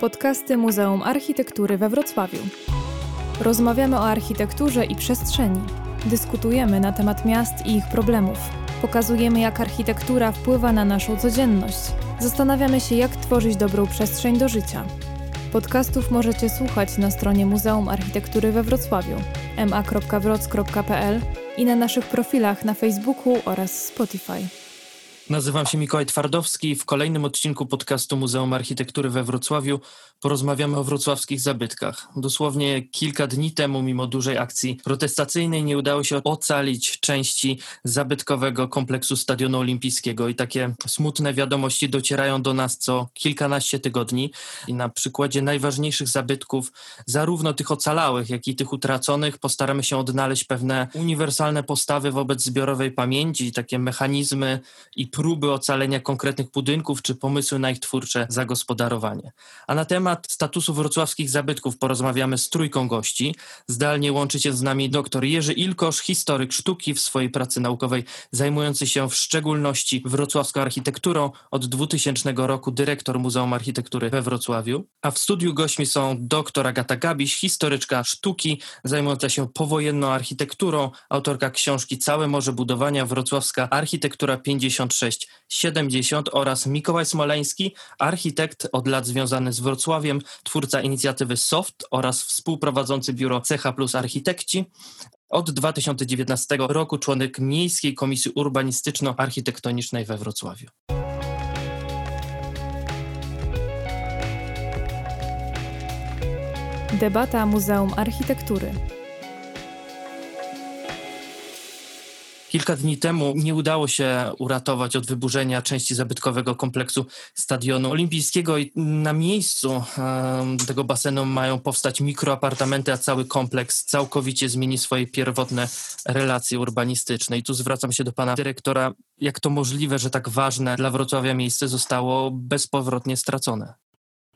Podcasty Muzeum Architektury we Wrocławiu. Rozmawiamy o architekturze i przestrzeni. Dyskutujemy na temat miast i ich problemów. Pokazujemy, jak architektura wpływa na naszą codzienność. Zastanawiamy się, jak tworzyć dobrą przestrzeń do życia. Podcastów możecie słuchać na stronie Muzeum Architektury we Wrocławiu ma.wroc.pl i na naszych profilach na Facebooku oraz Spotify. Nazywam się Mikołaj Twardowski. W kolejnym odcinku podcastu Muzeum Architektury we Wrocławiu porozmawiamy o wrocławskich zabytkach. Dosłownie kilka dni temu, mimo dużej akcji protestacyjnej, nie udało się ocalić części zabytkowego kompleksu Stadionu Olimpijskiego i takie smutne wiadomości docierają do nas co kilkanaście tygodni. I na przykładzie najważniejszych zabytków, zarówno tych ocalałych, jak i tych utraconych, postaramy się odnaleźć pewne uniwersalne postawy wobec zbiorowej pamięci, takie mechanizmy i próby ocalenia konkretnych budynków czy pomysły na ich twórcze zagospodarowanie. A na temat statusu wrocławskich zabytków porozmawiamy z trójką gości. Zdalnie łączy się z nami dr Jerzy Ilkosz, historyk sztuki w swojej pracy naukowej, zajmujący się w szczególności wrocławską architekturą. Od 2000 roku dyrektor Muzeum Architektury we Wrocławiu. A w studiu gośćmi są dr Agata Gabiś, historyczka sztuki, zajmująca się powojenną architekturą, autorka książki Całe Morze Budowania, Wrocławska Architektura 56 70 oraz Mikołaj Smoleński, architekt od lat związany z Wrocławiem, twórca inicjatywy SOFT oraz współprowadzący biuro Cecha Plus Architekci. Od 2019 roku członek Miejskiej Komisji Urbanistyczno-Architektonicznej we Wrocławiu. Debata Muzeum Architektury. Kilka dni temu nie udało się uratować od wyburzenia części zabytkowego kompleksu Stadionu Olimpijskiego i na miejscu tego basenu mają powstać mikroapartamenty, a cały kompleks całkowicie zmieni swoje pierwotne relacje urbanistyczne. I tu zwracam się do pana dyrektora, jak to możliwe, że tak ważne dla Wrocławia miejsce zostało bezpowrotnie stracone?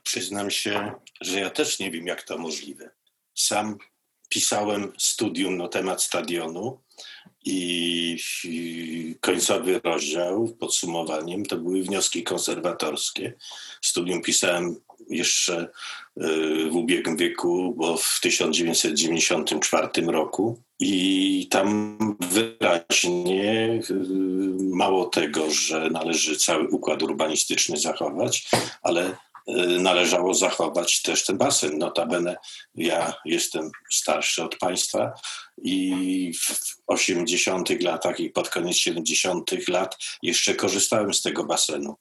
Przyznam się, że ja też nie wiem, jak to możliwe. Sam pisałem studium na temat stadionu i końcowy rozdział podsumowaniem to były wnioski konserwatorskie. Studium pisałem jeszcze y, w ubiegłym wieku, bo w 1994 roku i tam wyraźnie y, mało tego, że należy cały układ urbanistyczny zachować, ale należało zachować też ten basen. Notabene ja jestem starszy od państwa i w 80 latach i pod koniec 70 lat jeszcze korzystałem z tego basenu.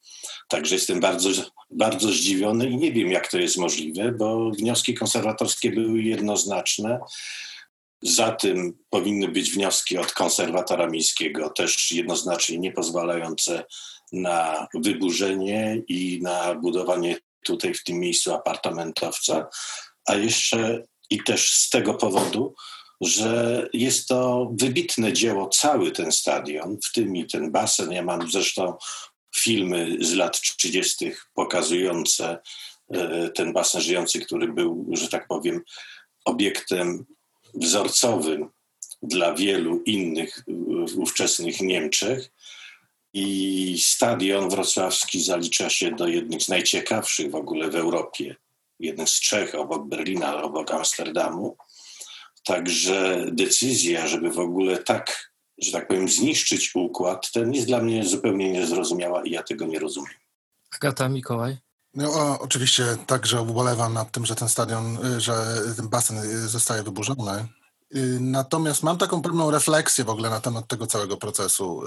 Także jestem bardzo, bardzo zdziwiony i nie wiem, jak to jest możliwe, bo wnioski konserwatorskie były jednoznaczne. Za tym powinny być wnioski od konserwatora miejskiego, też jednoznacznie nie pozwalające na wyburzenie i na budowanie tutaj w tym miejscu apartamentowca, a jeszcze i też z tego powodu, że jest to wybitne dzieło, cały ten stadion, w tym i ten basen. Ja mam zresztą filmy z lat 30. pokazujące e, ten basen żyjący, który był, że tak powiem, obiektem wzorcowym dla wielu innych ówczesnych Niemczech. I stadion wrocławski zalicza się do jednych z najciekawszych w ogóle w Europie. Jeden z trzech obok Berlina, obok Amsterdamu. Także decyzja, żeby w ogóle tak, że tak powiem, zniszczyć układ, ten jest dla mnie zupełnie niezrozumiała i ja tego nie rozumiem. Agata Mikołaj. No, o, oczywiście także ubolewam nad tym, że ten stadion, y, że ten basen y, zostaje wyburzony. Y, natomiast mam taką pewną refleksję w ogóle na temat tego całego procesu.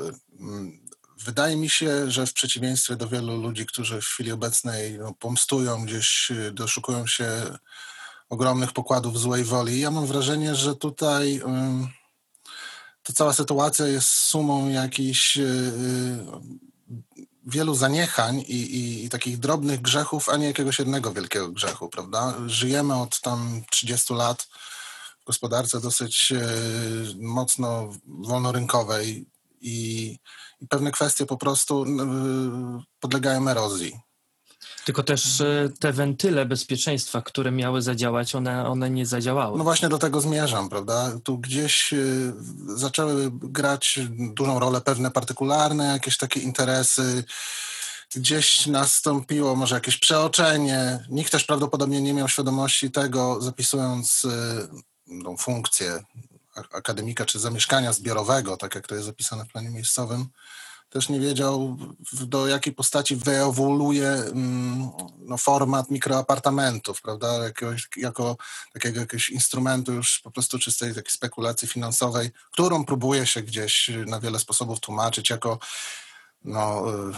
Wydaje mi się, że w przeciwieństwie do wielu ludzi, którzy w chwili obecnej no, pomstują gdzieś, y, doszukują się ogromnych pokładów złej woli, ja mam wrażenie, że tutaj ta cała sytuacja jest sumą jakichś y, y, wielu zaniechań i, i, i, takich drobnych grzechów, a nie jakiegoś jednego wielkiego grzechu, prawda? Żyjemy od tam 30 lat w gospodarce dosyć mocno wolnorynkowej i i pewne kwestie po prostu podlegają erozji. Tylko też e, te wentyle bezpieczeństwa, które miały zadziałać, one, one nie zadziałały. No właśnie do tego zmierzam, prawda? Tu gdzieś e, zaczęły grać dużą rolę pewne partykularne, jakieś takie interesy, gdzieś nastąpiło może jakieś przeoczenie. Nikt też prawdopodobnie nie miał świadomości tego, zapisując y, tą funkcję akademika czy zamieszkania zbiorowego, tak jak to jest zapisane w planie miejscowym, też nie wiedział, do jakiej postaci wyewoluuje mm, no, format mikroapartamentów, prawda, Jakiegoś, jako takiego jakiegoś instrumentu już po prostu czystej takiej spekulacji finansowej, którą próbuje się gdzieś na wiele sposobów tłumaczyć jako no, y,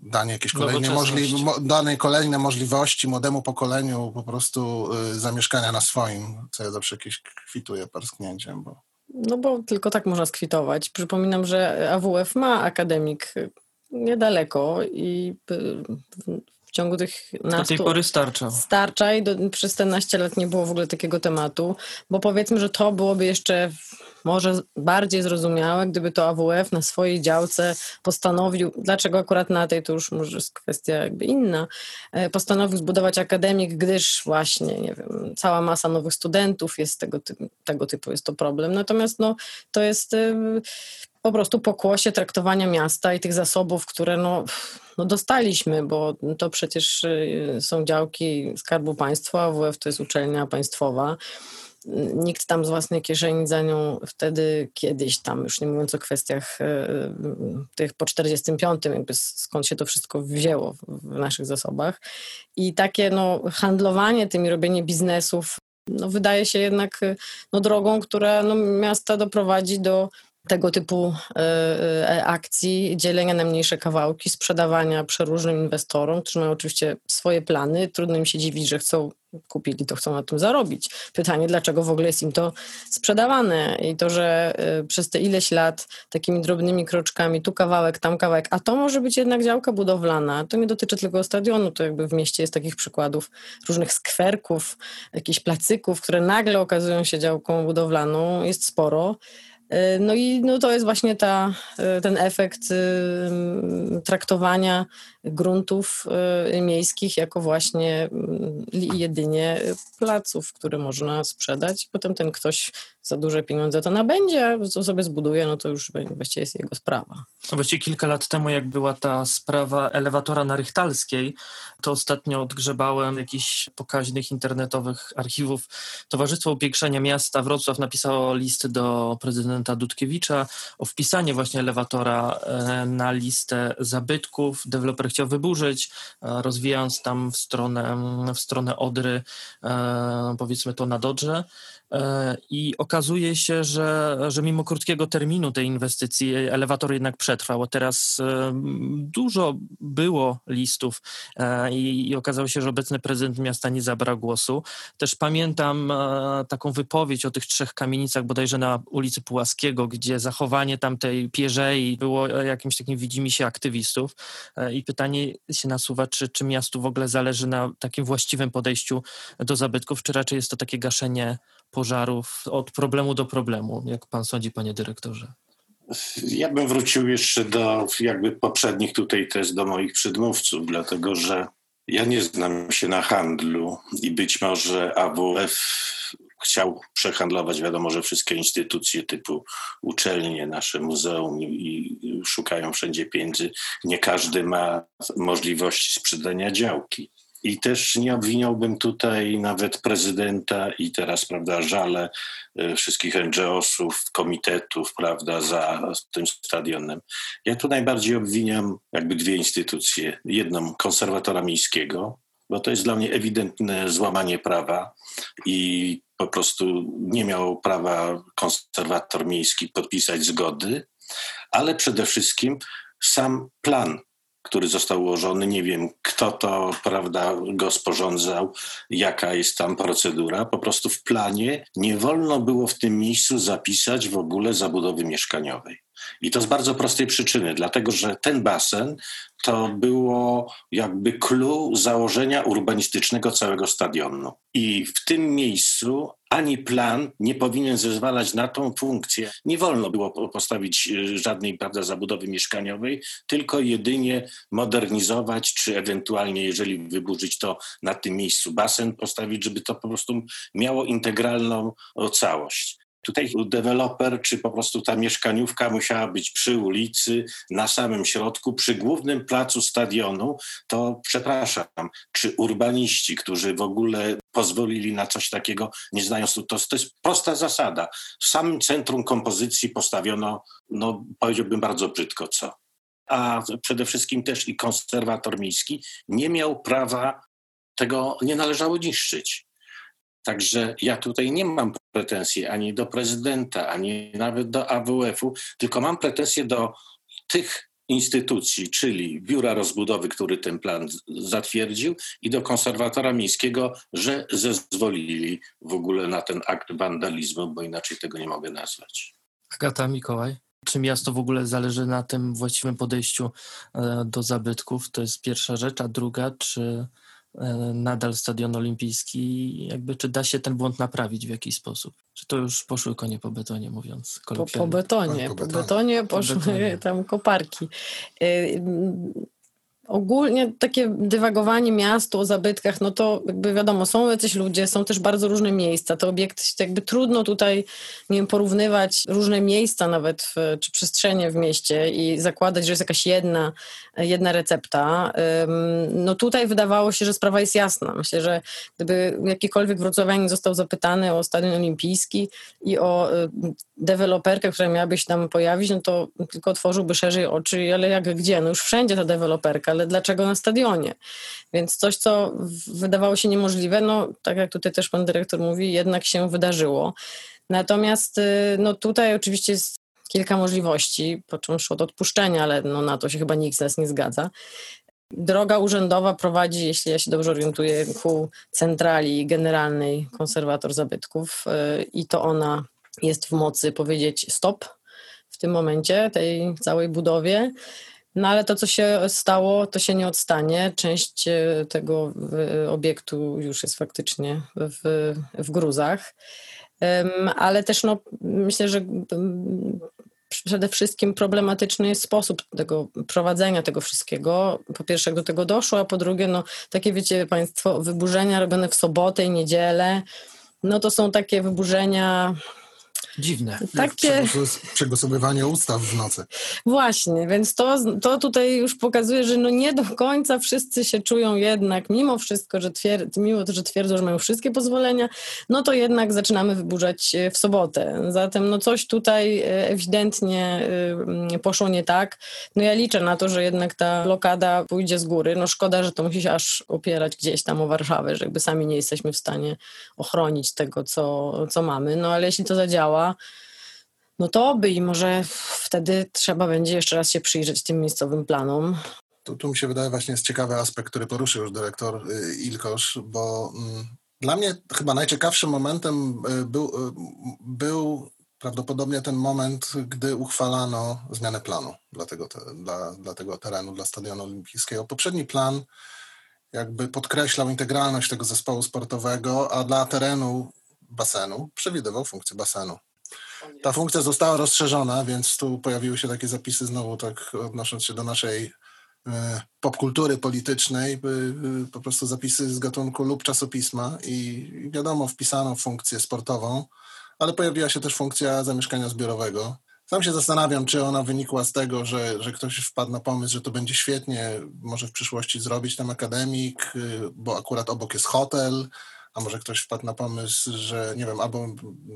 danie jakieś kolejne, możli, dane kolejne możliwości młodemu pokoleniu po prostu y, zamieszkania na swoim, co ja zawsze jakieś kwituję parsknięciem, bo no bo tylko tak można skwitować. Przypominam, że AWF ma akademik niedaleko i ciągu tych nastu... Do tej pory starcza. Starcza i do, przez te naście lat nie było w ogóle takiego tematu, bo powiedzmy, że to byłoby jeszcze może bardziej zrozumiałe, gdyby to AWF na swojej działce postanowił, dlaczego akurat na tej to już może jest kwestia jakby inna, e, postanowił zbudować akademik, gdyż właśnie, nie wiem, cała masa nowych studentów jest tego, tego typu, jest to problem. Natomiast no, to jest po prostu pokłosie traktowania miasta i tych zasobów, które no, no dostaliśmy, bo to przecież y, są działki Skarbu Państwa, AWF to jest uczelnia państwowa nikt tam z własnej kieszeni za nią wtedy, kiedyś tam, już nie mówiąc o kwestiach e, tych po 45, jakby skąd się to wszystko wzięło w naszych zasobach. I takie no, handlowanie tymi, robienie biznesów, no, wydaje się jednak no, drogą, która no, miasta doprowadzi do tego typu e, e, akcji, dzielenia na mniejsze kawałki, sprzedawania przeróżnym inwestorom, którzy mają oczywiście swoje plany. Trudno im się dziwić, że chcą, kupili to, chcą na tym zarobić. Pytanie, dlaczego w ogóle jest im to sprzedawane i to, że e, przez te ileś lat takimi drobnymi kroczkami, tu kawałek, tam kawałek, a to może być jednak działka budowlana. To nie dotyczy tylko stadionu, to jakby w mieście jest takich przykładów różnych skwerków, jakichś placyków, które nagle okazują się działką budowlaną, jest sporo. E, no i no to jest właśnie ta, e, ten efekt y, traktowania gruntów y, miejskich jako właśnie jedynie placów, które można sprzedać. Potem ten ktoś za duże pieniądze to nabędzie, a co sobie zbuduje, no to już właściwie jest jego sprawa. No właściwie kilka lat temu, jak była ta sprawa elewatora na Rychtalskiej, to ostatnio odgrzebałem jakichś pokaźnych internetowych archiwów. Towarzystwo Upiększania Miasta Wrocław napisało list do prezydenta Dudkiewicza o wpisanie właśnie elewatora e, na listę zabytków. Deweloper chciał wyburzyć, e, rozwijając tam w stronę, w stronę Odry, e, powiedzmy to na Dodrze. E, I okazuje się, że, że mimo krótkiego terminu tej inwestycji elewator jednak przetrwał. Teraz e, dużo było listów e, i, i okazało się, że obecny prezydent miasta nie zabrał głosu. Też pamiętam taką wypowiedź o tych trzech kamienicach bodajże na ulicy Pułaskiego, gdzie zachowanie tamtej pierzei było jakimś takim widzimisię aktywistów. I pytanie się nasuwa, czy, czy miastu w ogóle zależy na takim właściwym podejściu do zabytków, czy raczej jest to takie gaszenie pożarów od problemu do problemu. Jak pan sądzi, panie dyrektorze? Ja bym wrócił jeszcze do jakby poprzednich tutaj też do moich przedmówców, dlatego że ja nie znam się na handlu i być może AWF chciał przehandlować, wiadomo, że wszystkie instytucje typu uczelnie, nasze muzeum i, szukają wszędzie pieniędzy. Nie każdy ma możliwości sprzedania działki. I też nie obwiniałbym tutaj nawet prezydenta i teraz, prawda, żale y, wszystkich NGO-sów, komitetów, prawda, za tym stadionem. Ja tu najbardziej obwiniam jakby dwie instytucje. Jedną konserwatora miejskiego, bo to jest dla mnie ewidentne złamanie prawa i po prostu nie miał prawa konserwator miejski podpisać zgody, ale przede wszystkim sam plan który został ułożony. Nie wiem, kto to prawda, go sporządzał, jaka jest tam procedura. Po prostu w planie nie wolno było w tym miejscu zapisać w ogóle zabudowy mieszkaniowej. I to z bardzo prostej przyczyny, dlatego że ten basen to było jakby clue założenia urbanistycznego całego stadionu. I w tym miejscu ani plan nie powinien zezwalać na tą funkcję. Nie wolno było postawić y, żadnej prawda, zabudowy mieszkaniowej, tylko jedynie modernizować, czy ewentualnie, jeżeli wyburzyć to na tym miejscu basen, postawić, żeby to po prostu miało integralną całość. Tutaj deweloper, czy po prostu ta mieszkaniówka musiała być przy ulicy, na samym środku, przy głównym placu stadionu, to przepraszam, czy urbaniści, którzy w ogóle pozwolili na coś takiego, nie znając, to, to jest prosta zasada. W samym centrum kompozycji postawiono, no powiedziałbym bardzo brzydko co. A przede wszystkim też i konserwator miejski nie miał prawa tego, nie należało niszczyć. Także ja tutaj nie mam pretensji ani do prezydenta, ani nawet do AWF-u, tylko mam pretensje do tych instytucji, czyli Biura Rozbudowy, który ten plan zatwierdził, i do konserwatora miejskiego, że zezwolili w ogóle na ten akt wandalizmu, bo inaczej tego nie mogę nazwać. Agata Mikołaj. Czy miasto w ogóle zależy na tym właściwym podejściu e, do zabytków? To jest pierwsza rzecz, a druga, czy nadal stadion olimpijski, jakby czy da się ten błąd naprawić w jakiś sposób? Czy to już poszły konie po betonie, mówiąc kolokwialnie? Po, po betonie, po, po betonie, betonie poszły po betonie. tam koparki. Ogólnie takie dywagowanie miastu o zabytkach, no to jakby wiadomo, są jacyś ludzie, są też bardzo różne miejsca. Te obiekty, jakby trudno tutaj, nie wiem, porównywać różne miejsca nawet, w, czy przestrzenie w mieście i zakładać, że jest jakaś jedna, jedna recepta. No tutaj wydawało się, że sprawa jest jasna. Myślę, że gdyby jakikolwiek wrocławianin został zapytany o Stadion Olimpijski i o y, deweloperkę, która miałaby się tam pojawić, no to tylko otworzyłby szerzej oczy, ale jak gdzie? No już wszędzie ta deweloperka, ale dlaczego na stadionie? Więc coś, co wydawało się niemożliwe, no tak jak tutaj też pan dyrektor mówi, jednak się wydarzyło. Natomiast y, no tutaj oczywiście jest kilka możliwości, począwszy od odpuszczenia, ale no na to się chyba nikt z nas nie zgadza. Droga urzędowa prowadzi, jeśli ja się dobrze orientuję, ku centrali generalnej konserwator zabytków y, i to ona jest w mocy powiedzieć stop w tym momencie tej całej budowie. No ale to, co się stało, to się nie odstanie. Część e, tego obiektu już jest faktycznie w, w gruzach. Ale też no, myślę, że przede wszystkim problematyczny jest sposób tego prowadzenia tego wszystkiego. Po pierwsze, jak do tego doszło, a po drugie, no, takie wiecie Państwo, wyburzenia robione w sobotę i niedzielę, no to są takie wyburzenia Dziwne. Takie... Przegłosowywanie ustaw w nocy. Właśnie, więc to, to tutaj już pokazuje, że no nie do końca wszyscy się czują jednak, mimo wszystko, że twierd, mimo to, że twierdzą, że mają wszystkie pozwolenia, no to jednak zaczynamy wyburzać e, w sobotę. Zatem no coś tutaj e, ewidentnie e, poszło nie tak. No ja liczę na to, że jednak ta blokada pójdzie z góry. No szkoda, że to musi się aż opierać gdzieś tam o Warszawę, że jakby sami nie jesteśmy w stanie ochronić tego, co, co mamy. No ale jeśli to zadziała, no to by i może wtedy trzeba będzie jeszcze raz się przyjrzeć tym miejscowym planom. Tu, tu mi się wydaje właśnie jest ciekawy aspekt, który poruszył już dyrektor y, Ilkosz, bo mm, dla mnie chyba najciekawszym momentem y, był, y, był prawdopodobnie ten moment, gdy uchwalano zmianę planu dla tego, te, dla, dla tego terenu, dla Stadionu Olimpijskiego. Poprzedni plan jakby podkreślał integralność tego zespołu sportowego, a dla terenu basenu przewidywał funkcję basenu. Ta funkcja została rozszerzona, więc tu pojawiły się takie zapisy znowu tak odnosząc się do naszej e, popkultury politycznej, po prostu zapisy z gatunku lub czasopisma i wiadomo, wpisano funkcję sportową, ale pojawiła się też funkcja zamieszkania zbiorowego. Sam się zastanawiam, czy ona wynikła z tego, że, że ktoś wpadł na pomysł, że to będzie świetnie, może w przyszłości zrobić tam akademik, e, bo akurat obok jest hotel, a może ktoś wpadł na pomysł, że nie wiem, albo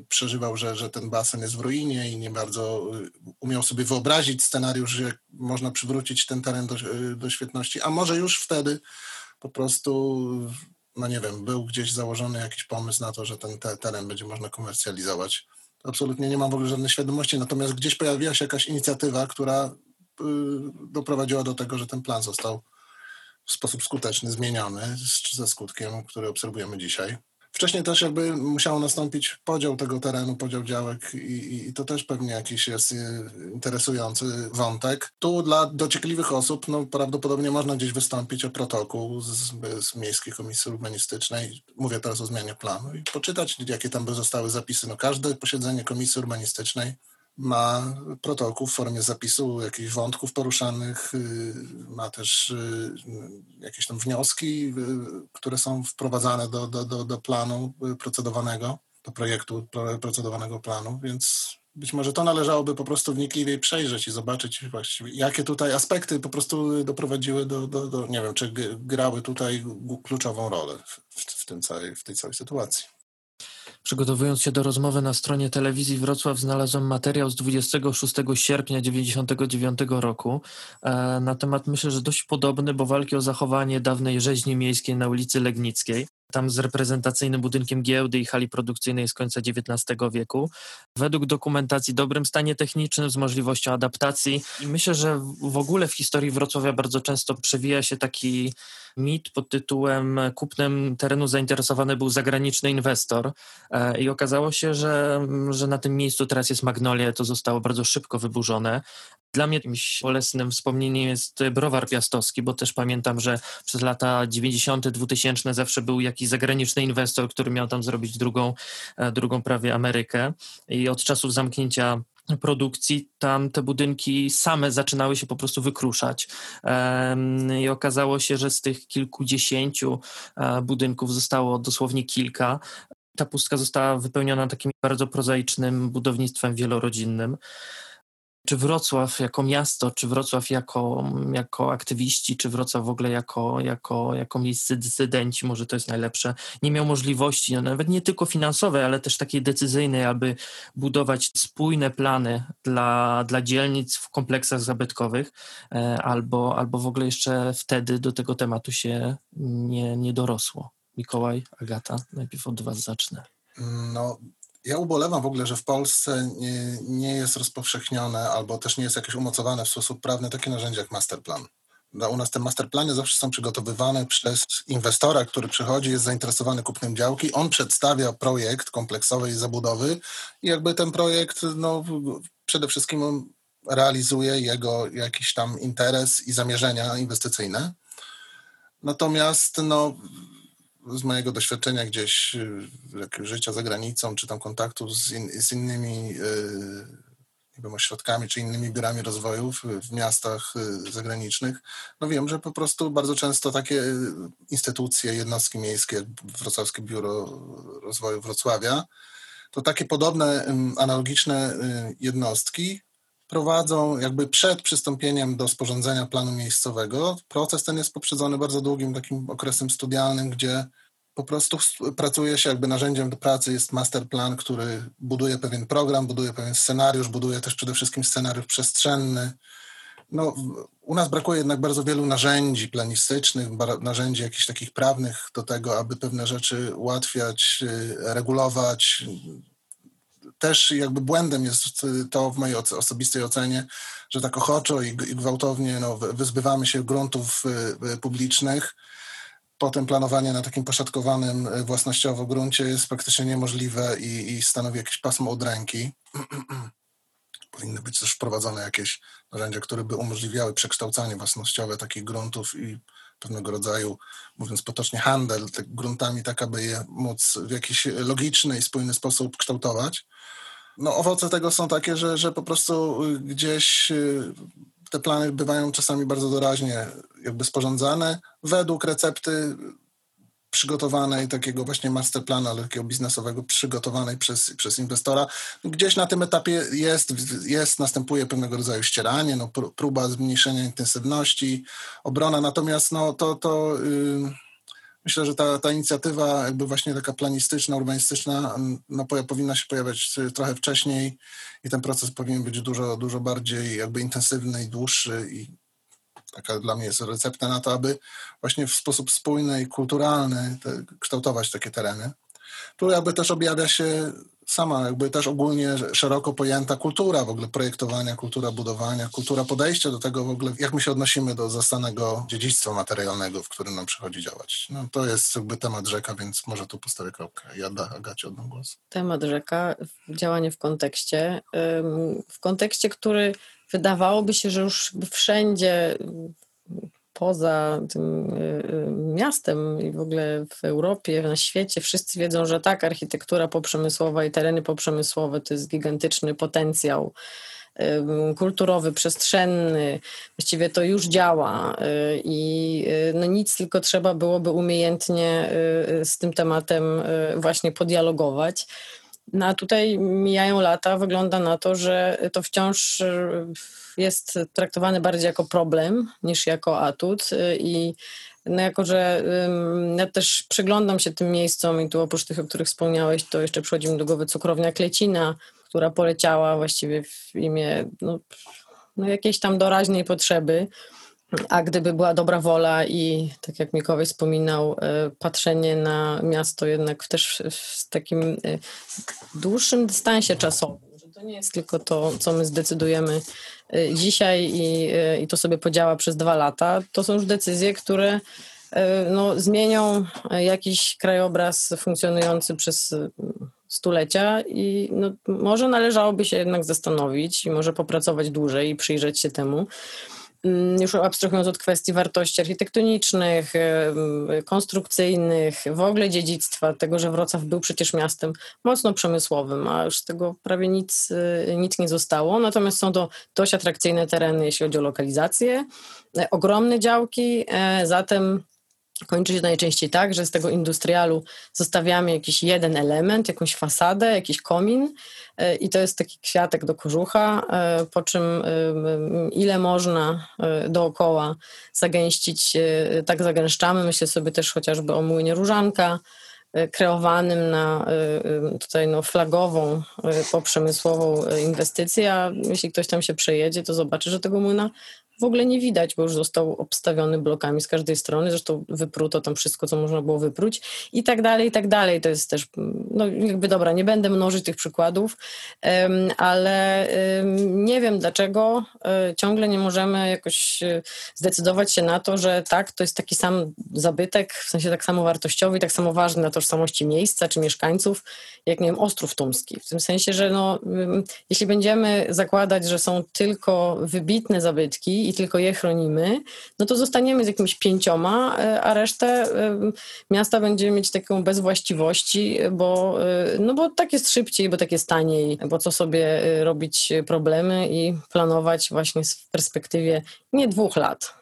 przeżywał, że, że ten basen jest w ruinie i nie bardzo y, umiał sobie wyobrazić scenariusz, że można przywrócić ten teren do, y, do świetności, a może już wtedy po prostu, no nie wiem, był gdzieś założony jakiś pomysł na to, że ten te, teren będzie można komercjalizować. Absolutnie nie mam w ogóle żadnej świadomości, natomiast gdzieś pojawiła się jakaś inicjatywa, która y, doprowadziła do tego, że ten plan został w sposób skuteczny zmieniony ze skutkiem, który obserwujemy dzisiaj. Wcześniej też jakby musiał nastąpić podział tego terenu, podział działek i, i, to też pewnie jakiś jest y, interesujący wątek. Tu dla dociekliwych osób no, prawdopodobnie można gdzieś wystąpić o protokół z, z Miejskiej Komisji Urbanistycznej. Mówię teraz o zmianie planu i poczytać, jakie tam by zostały zapisy. No, każde posiedzenie Komisji Urbanistycznej ma protokół w formie zapisu jakichś wątków poruszanych, y, ma też y, jakieś tam wnioski, y, które są wprowadzane do, do, do, do planu procedowanego. do projektu procedowanego planu, więc być może to należałoby po prostu wnikliwie przejrzeć i zobaczyć właściwie, jakie tutaj aspekty po prostu doprowadziły do, do, do nie wiem, czy grały tutaj kluczową rolę w, w, tym całej, w tej całej sytuacji. Przygotowując się do rozmowy na stronie telewizji Wrocław, znalazłem materiał z 26 sierpnia 1999 roku e, na temat, myślę, że dość podobny, bo walki o zachowanie dawnej rzeźni miejskiej na ulicy Legnickiej tam z reprezentacyjnym budynkiem giełdy i hali produkcyjnej z końca XIX wieku. Według dokumentacji dobrym stanie technicznym, z możliwością adaptacji. I myślę, że w ogóle w historii Wrocławia bardzo często przewija się taki mit pod tytułem kupnem terenu zainteresowany był zagraniczny inwestor e, i okazało się, że, że na tym miejscu teraz jest Magnolia, to zostało bardzo szybko wyburzone. Dla mnie jakimś bolesnym wspomnieniem jest browar piastowski, bo też pamiętam, że przez lata 90., 2000 zawsze był jakiś zagraniczny inwestor, który miał tam zrobić drugą, e, drugą prawie Amerykę. I od czasów zamknięcia produkcji, tam te budynki same zaczynały się po prostu wykruszać. I okazało się, że z tych kilkudziesięciu e, budynków zostało dosłownie kilka. Ta pustka została wypełniona takim bardzo prozaicznym budownictwem wielorodzinnym. Czy Wrocław jako miasto, czy Wrocław jako, jako aktywiści, czy Wrocław w ogóle jako, jako, jako miejsce dysydenci, może to jest najlepsze, nie miał możliwości, no nawet nie tylko finansowej, ale też takiej decyzyjnej, aby budować spójne plany dla, dla dzielnic w kompleksach zabytkowych, e, albo, albo w ogóle jeszcze wtedy do tego tematu się nie, nie dorosło. Mikołaj, Agata, najpierw od Was zacznę. No, ja ubolewam w ogóle, że w Polsce nie, nie, jest rozpowszechnione albo też nie jest jakieś umocowane w sposób prawny takie narzędzie jak masterplan. U nas te masterplany zawsze są przygotowywane przez inwestora, który przychodzi, jest zainteresowany kupnem działki. On przedstawia projekt kompleksowej zabudowy i jakby ten projekt no, przede wszystkim realizuje jego jakiś tam interes i zamierzenia inwestycyjne. Natomiast no, z mojego doświadczenia gdzieś y, życia za granicą, czy tam kontaktu z, in, z innymi y, nie ośrodkami, czy innymi biurami rozwoju w, w, miastach y, zagranicznych, no wiem, że po prostu bardzo często takie instytucje, jednostki miejskie, jak Wrocławskie Biuro Rozwoju Wrocławia, to takie podobne, analogiczne jednostki prowadzą jakby przed przystąpieniem do sporządzenia planu miejscowego. Proces ten jest poprzedzony bardzo długim takim okresem studialnym, gdzie po prostu pracuje się jakby narzędziem do pracy jest masterplan, który buduje pewien program, buduje pewien scenariusz, buduje też przede wszystkim scenariusz przestrzenny. No, u nas brakuje jednak bardzo wielu narzędzi planistycznych, narzędzi jakichś takich prawnych do tego, aby pewne rzeczy ułatwiać, y, regulować, też jakby błędem jest to w mojej osobistej ocenie, że tak ochoczo i gwałtownie no, wyzbywamy się gruntów y, y, publicznych. Potem planowanie na takim poszatkowanym y, własnościowo gruncie jest praktycznie niemożliwe i, i stanowi jakieś pasmo od ręki. Powinny być też wprowadzone jakieś narzędzia, które by umożliwiały przekształcanie własnościowe takich gruntów i pewnego rodzaju, mówiąc potocznie, handel gruntami, tak aby je móc w jakiś logiczny i spójny sposób kształtować. No, owoce tego są takie, że, że po prostu gdzieś y, te plany bywają czasami bardzo doraźnie jakby sporządzane według recepty przygotowanej, takiego właśnie masterplanu, ale takiego biznesowego, przygotowanej przez, przez inwestora. Gdzieś na tym etapie jest, jest, następuje pewnego rodzaju ścieranie, no, próba zmniejszenia intensywności, obrona, natomiast no, to, to yy, myślę, że ta, ta inicjatywa jakby właśnie taka planistyczna, urbanistyczna no, powinna się pojawiać trochę wcześniej i ten proces powinien być dużo, dużo bardziej jakby intensywny i dłuższy i taka dla mnie jest recepta na to, aby właśnie w sposób spójny i kulturalny te, kształtować takie tereny. Tu jakby też objawia się sama jakby też ogólnie szeroko pojęta kultura w ogóle projektowania, kultura budowania, kultura podejścia do tego w ogóle, jak my się odnosimy do zastanego dziedzictwa materialnego, w którym nam przychodzi działać. No, to jest jakby temat rzeka, więc może tu postawię kropkę. Ja da Agacie oddam głos. Temat rzeka, działanie w kontekście, w kontekście, który wydawałoby się, że już wszędzie poza tym y, y, miastem i w ogóle w Europie, na świecie, wszyscy wiedzą, że tak, architektura poprzemysłowa i tereny poprzemysłowe to jest gigantyczny potencjał kulturowy, przestrzenny. Właściwie to już działa i no nic, tylko trzeba byłoby umiejętnie z tym tematem właśnie podialogować. No a tutaj mijają lata, wygląda na to, że to wciąż jest traktowane bardziej jako problem niż jako atut i no jako, że ja też przyglądam się tym miejscom i tu oprócz tych, o których wspomniałeś, to jeszcze przychodzi mi do głowy cukrownia Klecina, która poleciała właściwie w imię no, no jakiejś tam doraźnej potrzeby. A gdyby była dobra wola i, tak jak Mikołaj wspominał, e, patrzenie na miasto jednak też w takim e, dłuższym dystansie czasowym, że to nie jest tylko to, co my zdecydujemy e, dzisiaj i, i to sobie podziała przez dwa lata, to są już decyzje, które no, zmienią jakiś krajobraz funkcjonujący przez stulecia i no, może należałoby się jednak zastanowić i może popracować dłużej i przyjrzeć się temu. Mm, już abstrahując od kwestii wartości architektonicznych, konstrukcyjnych, w ogóle dziedzictwa, tego, że Wrocław był przecież miastem mocno przemysłowym, a już z tego prawie nic, y, nic nie zostało. Natomiast są to dość atrakcyjne tereny, jeśli chodzi o lokalizację, e, ogromne działki, e, zatem kończy się najczęściej tak, że z tego industrialu zostawiamy jakiś jeden element, jakąś fasadę, jakiś komin e, i to jest taki kwiatek do kożucha, e, po czym e, ile można dookoła zagęścić, tak zagęszczamy. Myślę sobie też chociażby o młynie Różanka, kreowanym na tutaj no, flagową, poprzemysłową inwestycję, a jeśli ktoś tam się przejedzie, to zobaczy, że tego młyna w ogóle nie widać, bo już został obstawiony blokami z każdej strony, zresztą wypruto tam wszystko, co można było wypróć i tak dalej, i tak dalej. To jest też, no jakby dobra, nie będę mnożyć tych przykładów, ale nie wiem dlaczego e, ciągle nie możemy jakoś e, zdecydować się na to, że tak, to jest taki sam zabytek, w sensie tak samo wartościowy tak samo ważny dla tożsamości miejsca czy mieszkańców, jak nie wiem, Ostrów Tumski. W tym sensie, że no, jeśli będziemy zakładać, że są tylko wybitne zabytki i tylko je chronimy, no to zostaniemy z jakimiś pięcioma, e, a resztę e, miasta będzie mieć taką bez właściwości, bo, e, no bo tak jest szybciej, bo tak jest taniej, bo co sobie robić problemy i planować właśnie w perspektywie nie dwóch lat,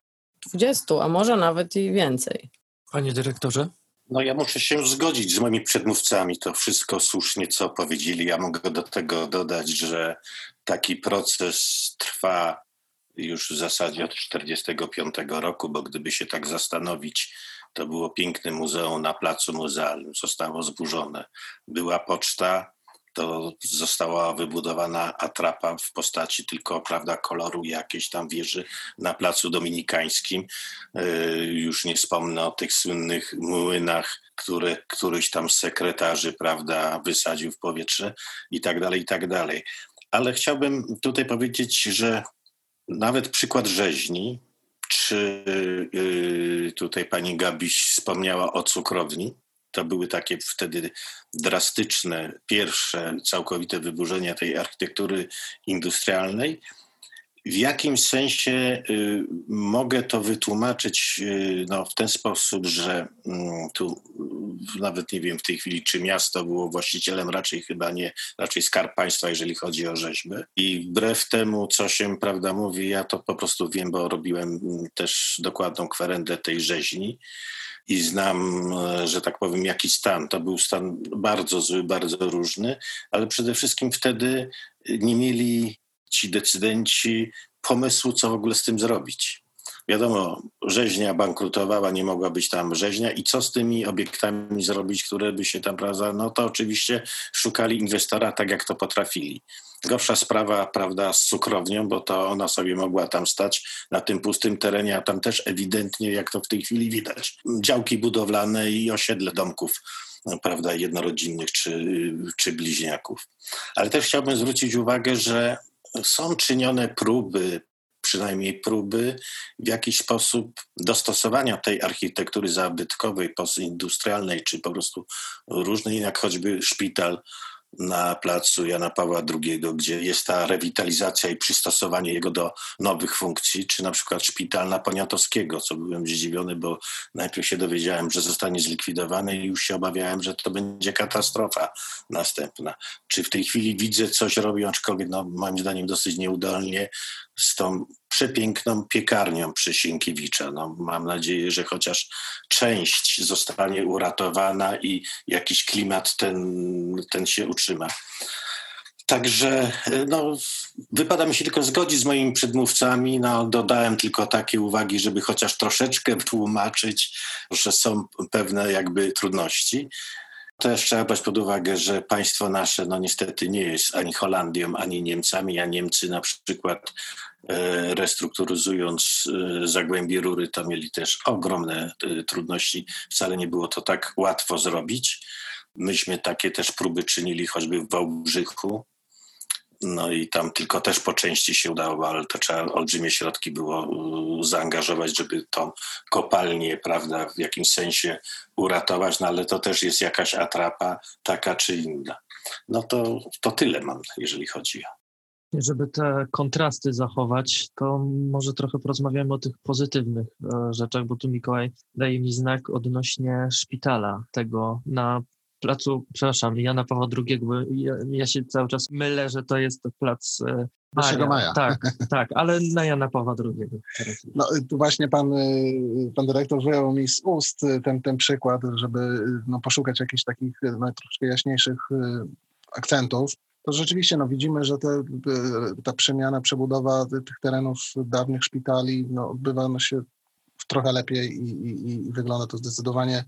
dwudziestu, a może nawet i więcej. Panie dyrektorze? No ja muszę się zgodzić z moimi przedmówcami. To wszystko słusznie, co powiedzieli. Ja mogę do tego dodać, że taki proces trwa już w zasadzie od 1945 roku, bo gdyby się tak zastanowić, to było piękne muzeum na placu muzealnym, zostało zburzone. Była poczta, to została wybudowana atrapa w postaci tylko prawda, koloru jakiejś tam wieży na placu dominikańskim. E, już nie wspomnę o tych słynnych młynach, które któryś tam z sekretarzy prawda, wysadził w powietrze i tak dalej, i tak dalej. Ale chciałbym tutaj powiedzieć, że nawet przykład rzeźni, czy yy, tutaj pani Gabiś wspomniała o cukrowni, to były takie wtedy drastyczne, pierwsze całkowite wyburzenia tej architektury industrialnej w jakim sensie y, mogę to wytłumaczyć y, no, w ten sposób, że mm, tu nawet nie wiem w tej chwili, czy miasto było właścicielem, raczej chyba nie, raczej skarb państwa, jeżeli chodzi o rzeźby. I wbrew temu, co się prawda mówi, ja to po prostu wiem, bo robiłem mm, też dokładną kwerendę tej rzeźni i znam, e, że tak powiem, jaki stan. To był stan bardzo zły, bardzo różny, ale przede wszystkim wtedy nie mieli ci decydenci pomysłu, co w ogóle z tym zrobić. Wiadomo, rzeźnia bankrutowała, nie mogła być tam rzeźnia i co z tymi obiektami zrobić, które by się tam, prawda, no to oczywiście szukali inwestora tak, jak to potrafili. Gorsza sprawa, prawda, z cukrownią, bo to ona sobie mogła tam stać na tym pustym terenie, a tam też ewidentnie, jak to w tej chwili widać, działki budowlane i osiedle domków prawda, jednorodzinnych czy, czy bliźniaków. Ale też chciałbym zwrócić uwagę, że są czynione próby, przynajmniej próby w jakiś sposób dostosowania tej architektury zabytkowej, postindustrialnej, czy po prostu różnej, jak choćby szpital na placu Jana Pawła II, gdzie jest ta rewitalizacja i przystosowanie jego do nowych funkcji, czy na przykład szpital na Poniatowskiego, co byłem zdziwiony, bo najpierw się dowiedziałem, że zostanie zlikwidowany i już się obawiałem, że to będzie katastrofa następna. Czy w tej chwili widzę coś robią, aczkolwiek no, moim zdaniem dosyć nieudolnie, z tą przepiękną piekarnią przy Sienkiewicza. No, mam nadzieję, że chociaż część zostanie uratowana i jakiś klimat ten, ten się utrzyma. Także no, wypada mi się tylko zgodzić z moimi przedmówcami. No, dodałem tylko takie uwagi, żeby chociaż troszeczkę tłumaczyć, że są pewne jakby trudności. Też trzeba brać pod uwagę, że państwo nasze no niestety nie jest ani Holandią, ani Niemcami, a Niemcy na przykład e, restrukturyzując e, Zagłębie Rury, to mieli też ogromne e, trudności. Wcale nie było to tak łatwo zrobić. Myśmy takie też próby czynili choćby w Wałbrzychu, no i tam tylko też po części się udało, ale to trzeba olbrzymie środki było zaangażować, żeby tą kopalnię, prawda, w jakimś sensie uratować, no ale to też jest jakaś atrapa taka czy inna. No to, to tyle mam, jeżeli chodzi o żeby te kontrasty zachować, to może trochę porozmawiamy o tych pozytywnych e, rzeczach, bo tu Mikołaj daje mi znak odnośnie szpitala, tego na placu, przepraszam, Jana Pawła II, bo ja, ja, się cały czas mylę, że to jest plac e, Maja. Maja. Tak, tak, ale na Jana Pawła II. No, tu właśnie pan, y, pan dyrektor wyjął mi z ust ten, ten przykład, żeby no, poszukać jakichś takich no, troszkę jaśniejszych akcentów. To rzeczywiście no, widzimy, że te, y, ta przemiana, przebudowa tych terenów dawnych szpitali no, odbywa no, się trochę lepiej i, i, i wygląda to zdecydowanie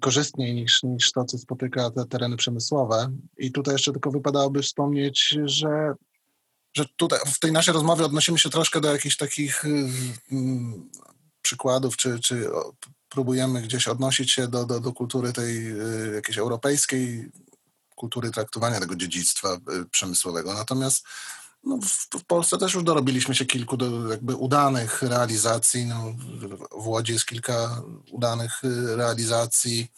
korzystniej niż, niż to, co spotyka te tereny przemysłowe. I tutaj jeszcze tylko wypadałoby wspomnieć, że, że tutaj w tej naszej rozmowie odnosimy się troszkę do jakichś takich mm, przykładów, czy, czy próbujemy gdzieś odnosić się do, do, do kultury tej y, jakiejś europejskiej, kultury traktowania tego dziedzictwa y, przemysłowego. Natomiast no, w, w, Polsce też już dorobiliśmy się kilku do, jakby udanych realizacji. No, w Łodzi jest kilka udanych y, realizacji.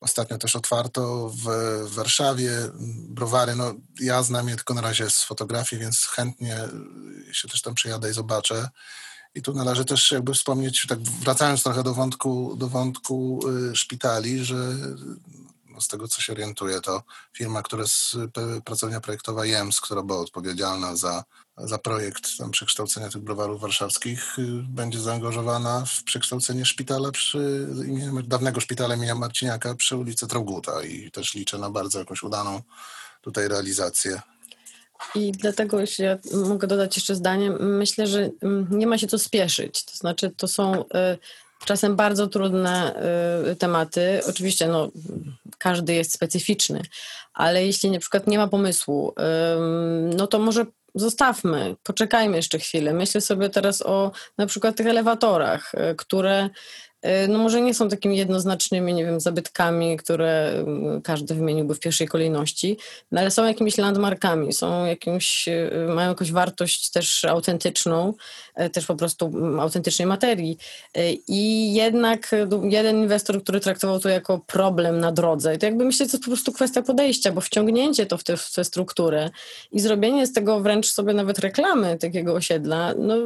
Ostatnio też otwarto w, w Warszawie browary. No, ja znam je tylko na razie z fotografii, więc chętnie się też tam przyjadę i zobaczę. I tu należy też jakby wspomnieć, tak wracając trochę do wątku, do wątku y, szpitali, że z tego co się orientuję, to firma, która jest pracownia projektowa JEMS, która była odpowiedzialna za, za projekt tam przekształcenia tych browarów warszawskich, y, będzie zaangażowana w przekształcenie szpitala przy dawnego szpitala imienia Marciniaka przy ulicy Trauguta i też liczę na bardzo jakąś udaną tutaj realizację. I dlatego, jeśli ja mogę dodać jeszcze zdanie, myślę, że mm, nie ma się co spieszyć. To znaczy, to są y, czasem bardzo trudne y, tematy. Oczywiście no, każdy jest specyficzny, ale jeśli na przykład nie ma pomysłu, y, no to może zostawmy, poczekajmy jeszcze chwilę. Myślę sobie teraz o na przykład tych elewatorach, y, które E, no może nie są takimi jednoznacznymi, nie wiem, zabytkami, które mm, każdy wymieniłby w pierwszej kolejności, no ale są jakimiś landmarkami, są jakimś, mają jakąś wartość też autentyczną, też po prostu mm, autentycznej materii. I jednak jeden inwestor, który traktował to jako problem na drodze, to jakby myślę, to jest po prostu kwestia podejścia, bo wciągnięcie to w tę, w strukturę i zrobienie z tego wręcz sobie nawet reklamy takiego osiedla, no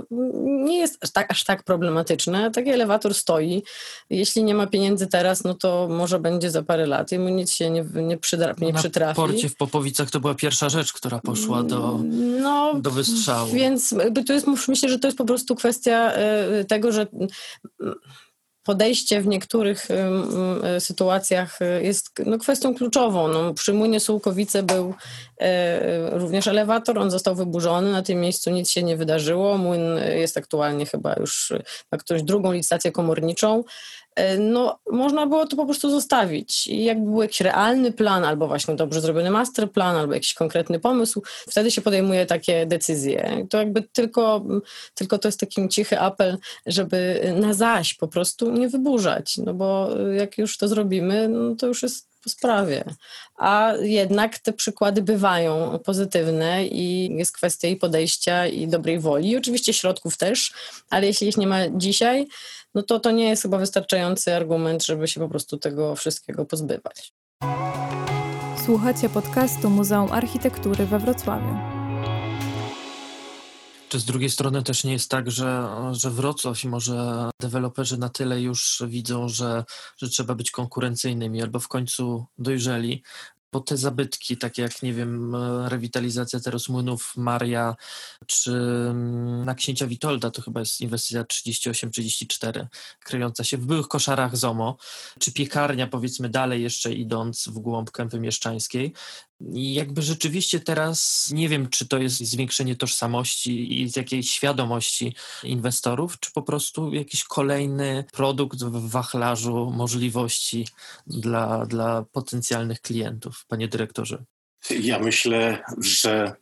nie jest aż tak, aż tak problematyczne. Taki elewator stoi, jeśli nie ma pieniędzy teraz, no to może będzie za parę lat i mu nic się nie, nie, przydra, nie Na przytrafi. Porcie w Popowicach to była pierwsza rzecz, która poszła do, no, do wystrzału. Więc to jest, myślę, że to jest po prostu kwestia e, tego, że podejście w niektórych sytuacjach y, jest no, kwestią kluczową. No, przy Młynie Sułkowice był również elewator, on został wyburzony, na tym miejscu nic się nie wydarzyło. Młyn jest aktualnie chyba już na którąś drugą licytację komorniczą. E, no, można było to po prostu zostawić. I jakby był jakiś realny plan, albo właśnie dobrze zrobiony master plan, albo jakiś konkretny pomysł, wtedy się podejmuje takie decyzje. To jakby tylko, tylko to jest taki cichy apel, żeby na zaś po prostu nie wyburzać, no bo jak już to zrobimy, no to już jest po sprawie. A jednak te przykłady bywają pozytywne i jest kwestia i podejścia i dobrej woli, i oczywiście środków też, ale jeśli ich nie ma dzisiaj, no to to nie jest chyba wystarczający argument, żeby się po prostu tego wszystkiego pozbywać. Słuchacie podcastu Muzeum Architektury we Wrocławiu. Czy z drugiej strony też nie jest tak, że, że Wrocław i może deweloperzy na tyle już widzą, że, że trzeba być konkurencyjnymi albo w końcu dojrzeli, bo te zabytki, takie jak, nie wiem, rewitalizacja teraz młynów Maria, czy mm, na księcia Witolda, to chyba jest inwestycja 38-34, kryjąca się w byłych koszarach ZOMO, czy piekarnia, powiedzmy dalej jeszcze idąc w głąb kępy mieszczańskiej, jakby rzeczywiście teraz nie wiem, czy to jest zwiększenie tożsamości i jakiejś świadomości inwestorów, czy po prostu jakiś kolejny produkt w wachlarzu możliwości dla, dla potencjalnych klientów, panie dyrektorze. Ja myślę, że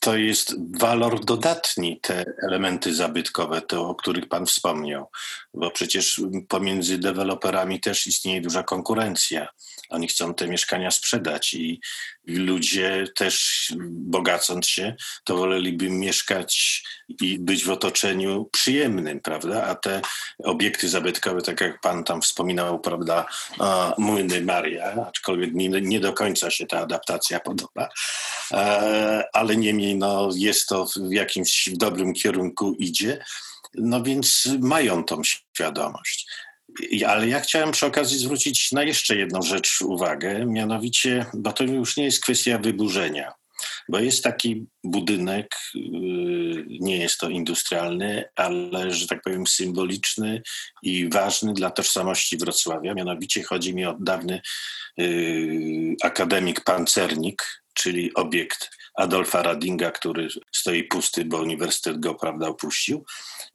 to jest walor dodatni, te elementy zabytkowe, to o których Pan wspomniał, bo przecież pomiędzy deweloperami też istnieje duża konkurencja. Oni chcą te mieszkania sprzedać i ludzie też bogacąc się, to woleliby mieszkać i być w otoczeniu przyjemnym, prawda? A te obiekty zabytkowe, tak jak pan tam wspominał, prawda, Młyny Maria, aczkolwiek mi nie do końca się ta adaptacja podoba, e, ale niemniej no, jest to w jakimś dobrym kierunku idzie, no więc mają tą świadomość. Ale ja chciałem przy okazji zwrócić na jeszcze jedną rzecz uwagę, mianowicie, bo to już nie jest kwestia wyburzenia, bo jest taki budynek, yy, nie jest to industrialny, ale, że tak powiem, symboliczny i ważny dla tożsamości Wrocławia. Mianowicie chodzi mi o dawny yy, akademik Pancernik, czyli obiekt Adolfa Radinga, który stoi pusty, bo uniwersytet go prawda, opuścił.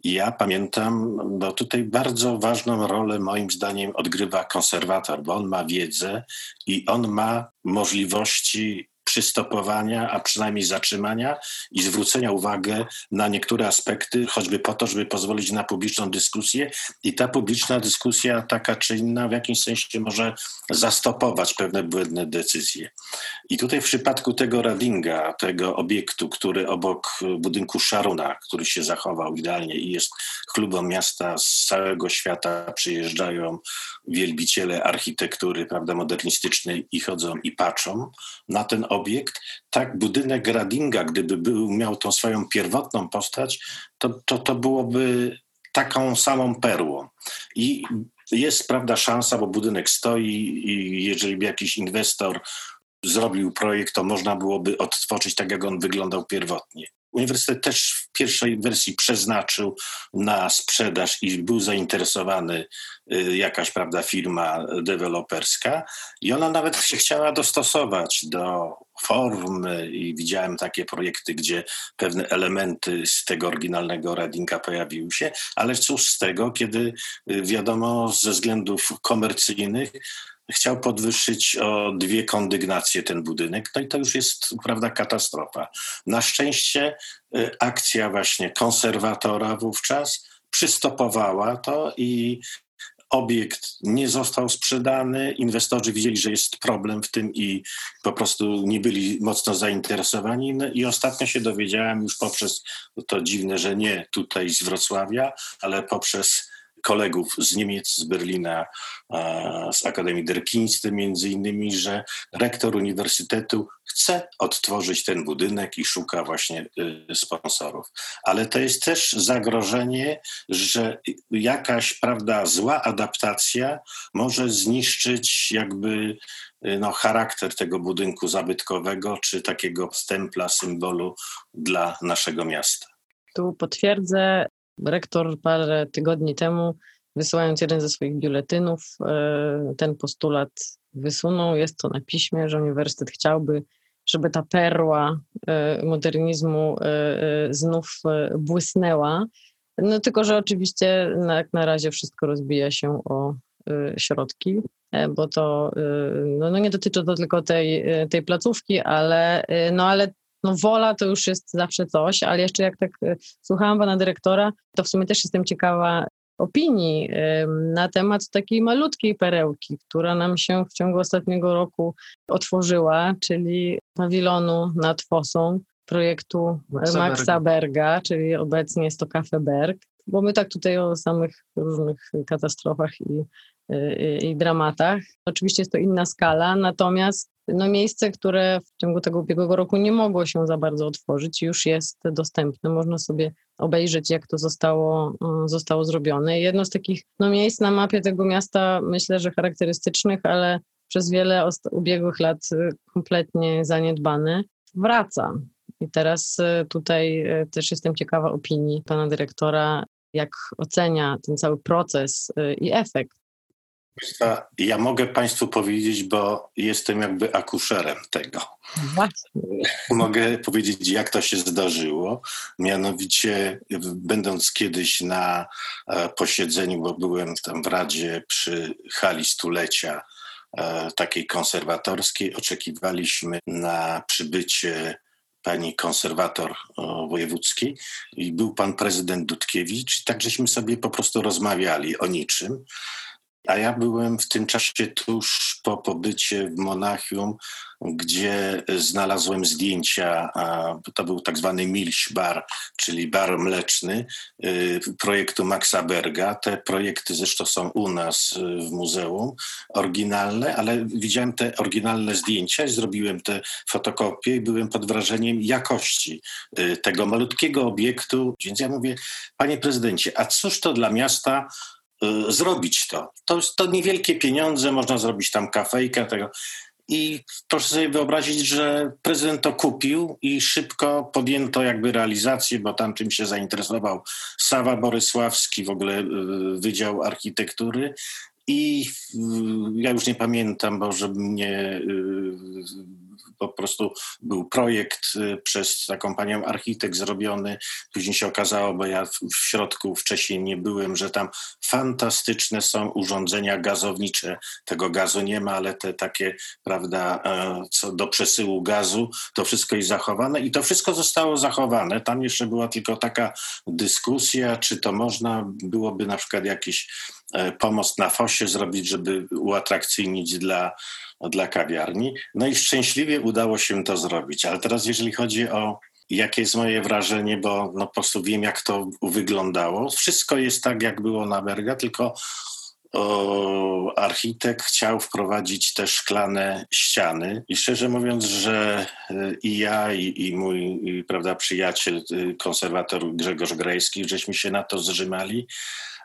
I ja pamiętam, bo tutaj bardzo ważną rolę moim zdaniem odgrywa konserwator, bo on ma wiedzę i on ma możliwości przystopowania, a przynajmniej zatrzymania i zwrócenia uwagi na niektóre aspekty, choćby po to, żeby pozwolić na publiczną dyskusję. I ta publiczna dyskusja, taka czy inna, w jakimś sensie może zastopować pewne błędne decyzje. I tutaj w przypadku tego Radinga, tego obiektu, który obok budynku Szaruna, który się zachował idealnie i jest klubem miasta z całego świata, przyjeżdżają wielbiciele architektury prawda, modernistycznej i chodzą i patrzą na ten obiekt, tak budynek Radinga, gdyby był, miał tą swoją pierwotną postać, to, to, to byłoby taką samą perłą. I jest, prawda, szansa, bo budynek stoi i jeżeli jakiś inwestor zrobił projekt, to można byłoby odtworzyć tak, jak on wyglądał pierwotnie. Uniwersytet też w pierwszej wersji przeznaczył na sprzedaż i był zainteresowany y, jakaś prawda, firma deweloperska. I ona nawet się chciała dostosować do formy i widziałem takie projekty, gdzie pewne elementy z tego oryginalnego Redinga pojawiły się, ale cóż z tego, kiedy y, wiadomo ze względów komercyjnych chciał podwyższyć o dwie kondygnacje ten budynek, no i to już jest, prawda, katastrofa. Na szczęście y, akcja właśnie konserwatora wówczas przystopowała to i obiekt nie został sprzedany, inwestorzy widzieli, że jest problem w tym i po prostu nie byli mocno zainteresowani. No I ostatnio się dowiedziałem już poprzez, to dziwne, że nie tutaj z Wrocławia, ale poprzez kolegów z Niemiec, z Berlina, z Akademii der Künste między innymi, że rektor uniwersytetu chce odtworzyć ten budynek i szuka właśnie y, sponsorów. Ale to jest też zagrożenie, że jakaś, prawda, zła adaptacja może zniszczyć jakby y, no, charakter tego budynku zabytkowego, czy takiego stempla, symbolu dla naszego miasta. Tu potwierdzę, rektor parę tygodni temu, wysyłając jeden ze swoich biuletynów, e, ten postulat wysunął. Jest to na piśmie, że uniwersytet chciałby, żeby ta perła e, modernizmu e, znów błysnęła. No tylko, że oczywiście jak na razie wszystko rozbija się o środki, bo to no, no nie dotyczy to tylko tej, tej placówki, ale, no, ale no wola to już jest zawsze coś, ale jeszcze jak tak e, słuchałam pana dyrektora, to w sumie też jestem ciekawa opinii na temat takiej malutkiej perełki, która nam się w ciągu ostatniego roku otworzyła, czyli pawilonu nad Fosą projektu Maxa, Maxa Berga, czyli obecnie jest to Cafe Berg, bo my tak tutaj o samych różnych katastrofach i i dramatach. Oczywiście jest to inna skala, natomiast no miejsce, które w ciągu tego ubiegłego roku nie mogło się za bardzo otworzyć, już jest dostępne. Można sobie obejrzeć, jak to zostało, zostało zrobione. Jedno z takich no, miejsc na mapie tego miasta, myślę, że charakterystycznych, ale przez wiele ubiegłych lat kompletnie zaniedbane, wraca. I teraz tutaj też jestem ciekawa opinii pana dyrektora, jak ocenia ten cały proces i efekt ja mogę Państwu powiedzieć, bo jestem jakby akuszerem tego. Właśnie. Mogę powiedzieć, jak to się zdarzyło. Mianowicie, będąc kiedyś na e, posiedzeniu, bo byłem tam w Radzie przy hali stulecia e, takiej konserwatorskiej, oczekiwaliśmy na przybycie pani konserwator wojewódzkiej i był pan prezydent Dudkiewicz, tak żeśmy sobie po prostu rozmawiali o niczym. A ja byłem w tym czasie tuż po pobycie w Monachium, gdzie znalazłem zdjęcia, to był tak zwany Milch Bar, czyli bar mleczny y, projektu Maxa Berga. Te projekty zresztą są u nas y, w muzeum, oryginalne, ale widziałem te oryginalne zdjęcia i zrobiłem te fotokopie i byłem pod wrażeniem jakości y, tego malutkiego obiektu. Więc ja mówię, panie prezydencie, a cóż to dla miasta zrobić to. To, to niewielkie pieniądze, można zrobić tam kafejkę tego. I proszę sobie wyobrazić, że prezydent to kupił i szybko podjęto jakby realizację, bo tam czym się zainteresował Sawa Borysławski, w ogóle y, Wydział Architektury. I y, ja już nie pamiętam, bo żeby mnie po prostu był projekt y, przez taką panią architekt zrobiony. Później się okazało, bo ja w środku wcześniej nie byłem, że tam fantastyczne są urządzenia gazownicze. Tego gazu nie ma, ale te takie, prawda, e, co do przesyłu gazu, to wszystko jest zachowane i to wszystko zostało zachowane. Tam jeszcze była tylko taka dyskusja, czy to można byłoby na przykład jakiś e, pomost na fosie zrobić, żeby uatrakcyjnić dla dla kawiarni. No i szczęśliwie udało się to zrobić. Ale teraz, jeżeli chodzi o jakie jest moje wrażenie, bo no po prostu wiem, jak to wyglądało. Wszystko jest tak, jak było na Berga, tylko o, architekt chciał wprowadzić te szklane ściany. I szczerze mówiąc, że y, i ja, i, i mój i, prawda, przyjaciel, y, konserwator Grzegorz Grejski, żeśmy się na to zrzymali,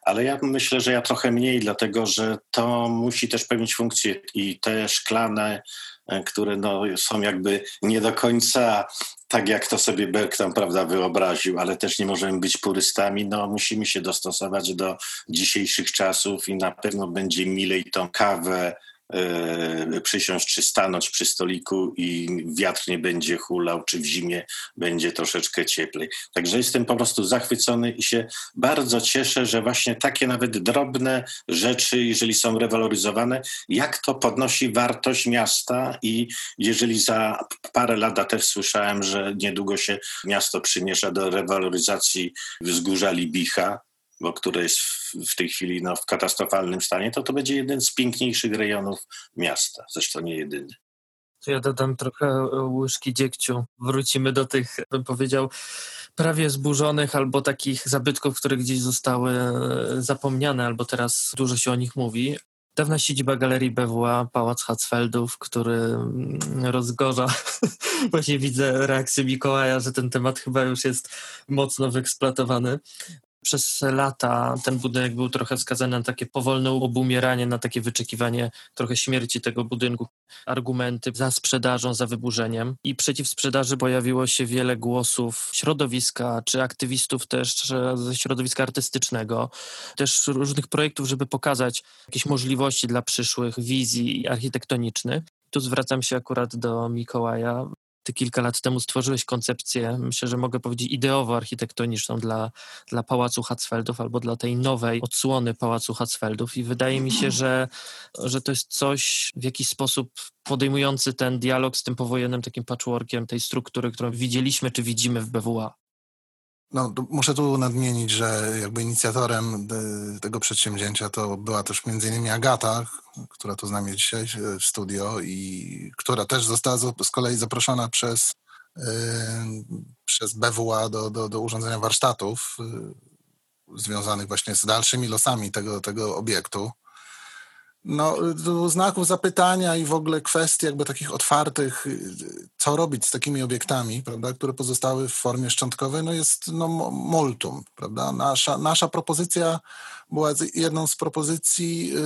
ale ja myślę, że ja trochę mniej, dlatego że to musi też pełnić funkcję i te szklane, e, które no, są jakby nie do końca tak, jak to sobie Berg tam prawda, wyobraził, ale też nie możemy być purystami, no musimy się dostosować do dzisiejszych czasów i na pewno będzie milej tą kawę przysiąść czy stanąć przy stoliku i wiatr nie będzie hulał, czy w zimie będzie troszeczkę cieplej. Także jestem po prostu zachwycony i się bardzo cieszę, że właśnie takie nawet drobne rzeczy, jeżeli są rewaloryzowane, jak to podnosi wartość miasta i jeżeli za parę lat też słyszałem, że niedługo się miasto przymiesza do rewaloryzacji wzgórza Libicha, bo które jest w tej chwili no, w katastrofalnym stanie, to to będzie jeden z piękniejszych rejonów miasta, zresztą nie jedyny. Ja dodam trochę łyżki dziegciu. Wrócimy do tych, bym powiedział, prawie zburzonych albo takich zabytków, które gdzieś zostały e, zapomniane, albo teraz dużo się o nich mówi. Dawna siedziba Galerii BWA, Pałac Hatzfeldów, który mm, rozgorza. Właśnie widzę reakcję Mikołaja, że ten temat chyba już jest mocno wyeksploatowany przez lata ten budynek był trochę skazany na takie powolne obumieranie, na takie wyczekiwanie trochę śmierci tego budynku. Argumenty za sprzedażą, za wyburzeniem. I przeciw sprzedaży pojawiło się wiele głosów środowiska, czy aktywistów też ze środowiska artystycznego, też różnych projektów, żeby pokazać jakieś możliwości dla przyszłych wizji architektonicznych. Tu zwracam się akurat do Mikołaja. Ty kilka lat temu stworzyłeś koncepcję, myślę, że mogę powiedzieć ideowo-architektoniczną dla, dla Pałacu Hatzfeldów albo dla tej nowej odsłony Pałacu Hatzfeldów i wydaje mi się, że, że to jest coś w jakiś sposób podejmujący ten dialog z tym powojennym takim patchworkiem tej struktury, którą widzieliśmy czy widzimy w BWA. No, muszę tu nadmienić, że jakby inicjatorem tego przedsięwzięcia to była też między innymi Agata, która tu z nami dzisiaj w studio i która też została z kolei zaproszona przez, yy, przez BWA do, do, do urządzenia warsztatów związanych właśnie z dalszymi losami tego, tego obiektu. No, znaków zapytania i w ogóle kwestii jakby takich otwartych, co robić z takimi obiektami, prawda, które pozostały w formie szczątkowej, no jest no, multum, prawda. Nasza, nasza propozycja była jedną z propozycji y,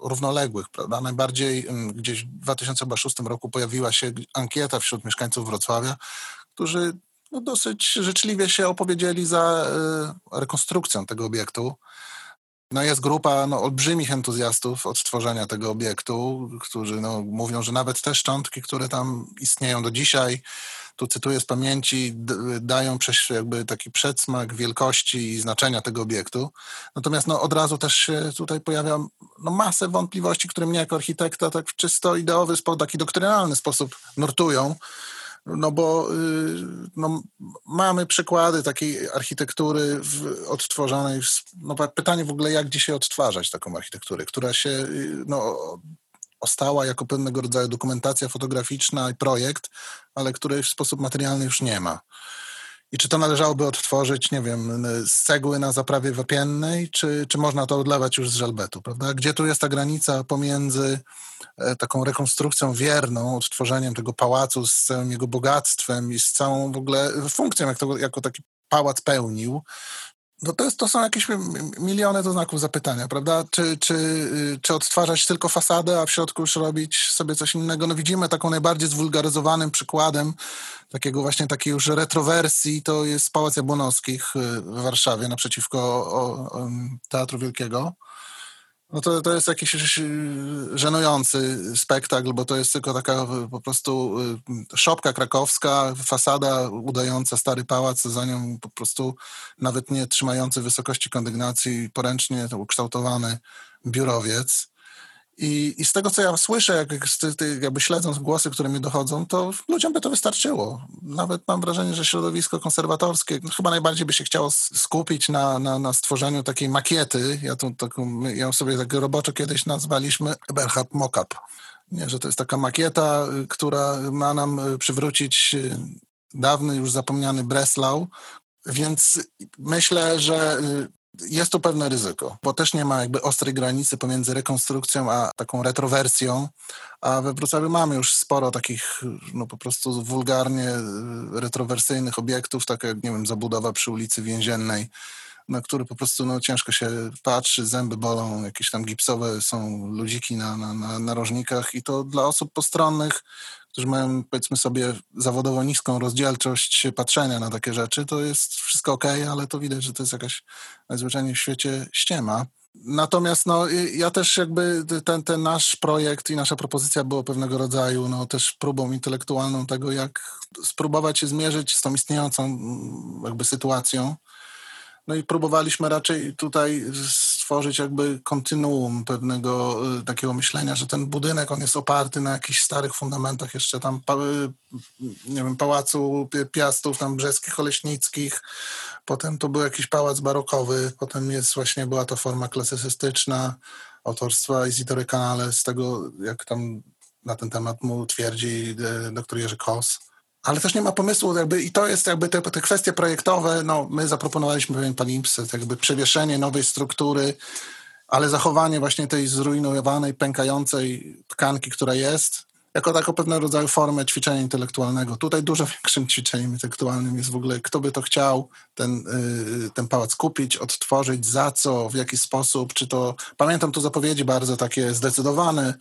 równoległych, prawda. Najbardziej y, gdzieś w 2006 roku pojawiła się ankieta wśród mieszkańców Wrocławia, którzy no, dosyć życzliwie się opowiedzieli za y, rekonstrukcją tego obiektu. No jest grupa no, olbrzymich entuzjastów odtworzenia tego obiektu, którzy no, mówią, że nawet te szczątki, które tam istnieją do dzisiaj, tu cytuję z pamięci, dają jakby taki przedsmak wielkości i znaczenia tego obiektu. Natomiast no, od razu też się tutaj pojawia no, masę wątpliwości, które mnie jako architekta tak w czysto ideowy, taki doktrynalny sposób nurtują. No bo y, no, mamy przykłady takiej architektury w. W, no, pytanie w ogóle, jak dzisiaj odtwarzać taką architekturę, która się y, no, ostała jako pewnego rodzaju dokumentacja fotograficzna i projekt, ale której w sposób materialny już nie ma. I czy to należałoby odtworzyć, nie wiem, z cegły na zaprawie wapiennej, czy, czy można to odlewać już z żelbetu, prawda? Gdzie tu jest ta granica pomiędzy e, taką rekonstrukcją wierną, odtworzeniem tego pałacu z całym jego bogactwem i z całą w ogóle funkcją, jak to jako taki pałac pełnił, no to, jest, to są jakieś miliony to znaków zapytania, prawda? Czy, czy, y, czy odtwarzać tylko fasadę, a w środku już robić sobie coś innego? No widzimy taką najbardziej zwulgaryzowanym przykładem takiego właśnie takiej już retrowersji, to jest Pałac Jabłonowskich y, w Warszawie naprzeciwko o, o, Teatru Wielkiego. No to, to jest jakiś żenujący spektakl, bo to jest tylko taka po prostu y, szopka krakowska, fasada udająca stary pałac, za nią po prostu nawet nie trzymający wysokości kondygnacji, poręcznie ukształtowany biurowiec. I, I z tego, co ja słyszę, jak, jakby śledząc głosy, które mi dochodzą, to ludziom by to wystarczyło. Nawet mam wrażenie, że środowisko konserwatorskie no, chyba najbardziej by się chciało skupić na, na, na stworzeniu takiej makiety. Ja tą taką, ją sobie tak roboczo kiedyś nazwaliśmy Eberhard Mockup. Nie, że to jest taka makieta, y, która ma nam y, przywrócić y, dawny, już zapomniany Breslau, więc myślę, że jest to pewne ryzyko, bo też nie ma jakby ostrej granicy pomiędzy rekonstrukcją a taką retrowersją, a we Wrocławiu mamy już sporo takich no po prostu wulgarnie y, retrowersyjnych obiektów, tak jak, nie wiem, zabudowa przy ulicy Więziennej, na który po prostu no, ciężko się patrzy, zęby bolą, jakieś tam gipsowe są ludziki na, na narożnikach i to dla osób postronnych, którzy mają powiedzmy sobie zawodowo niską rozdzielczość patrzenia na takie rzeczy, to jest wszystko ok, ale to widać, że to jest jakaś najzwyczajniej w świecie ściema. Natomiast no, ja też jakby ten, ten nasz projekt i nasza propozycja było pewnego rodzaju no, też próbą intelektualną tego, jak spróbować się zmierzyć z tą istniejącą jakby sytuacją no i próbowaliśmy raczej tutaj stworzyć jakby kontynuum pewnego y, takiego myślenia, że ten budynek, on jest oparty na jakichś starych fundamentach jeszcze tam, y, nie wiem, Pałacu Piastów, tam Brzeskich, Oleśnickich, potem to był jakiś pałac barokowy, potem jest właśnie, była to forma klasycystyczna autorstwa Isidore Canale, z tego, jak tam na ten temat mu twierdzi y, doktor Jerzy Kos ale też nie ma pomysłu, jakby, i to jest jakby te, te kwestie projektowe, no my zaproponowaliśmy pewien palimpsest, jakby przewieszenie nowej struktury, ale zachowanie właśnie tej zrujnowanej, pękającej tkanki, która jest, jako taką pewnego rodzaju formę ćwiczenia intelektualnego. Tutaj dużo większym ćwiczeniem intelektualnym jest w ogóle, kto by to chciał, ten, yy, ten pałac kupić, odtworzyć, za co, w jaki sposób, czy to... Pamiętam tu zapowiedzi bardzo takie zdecydowane,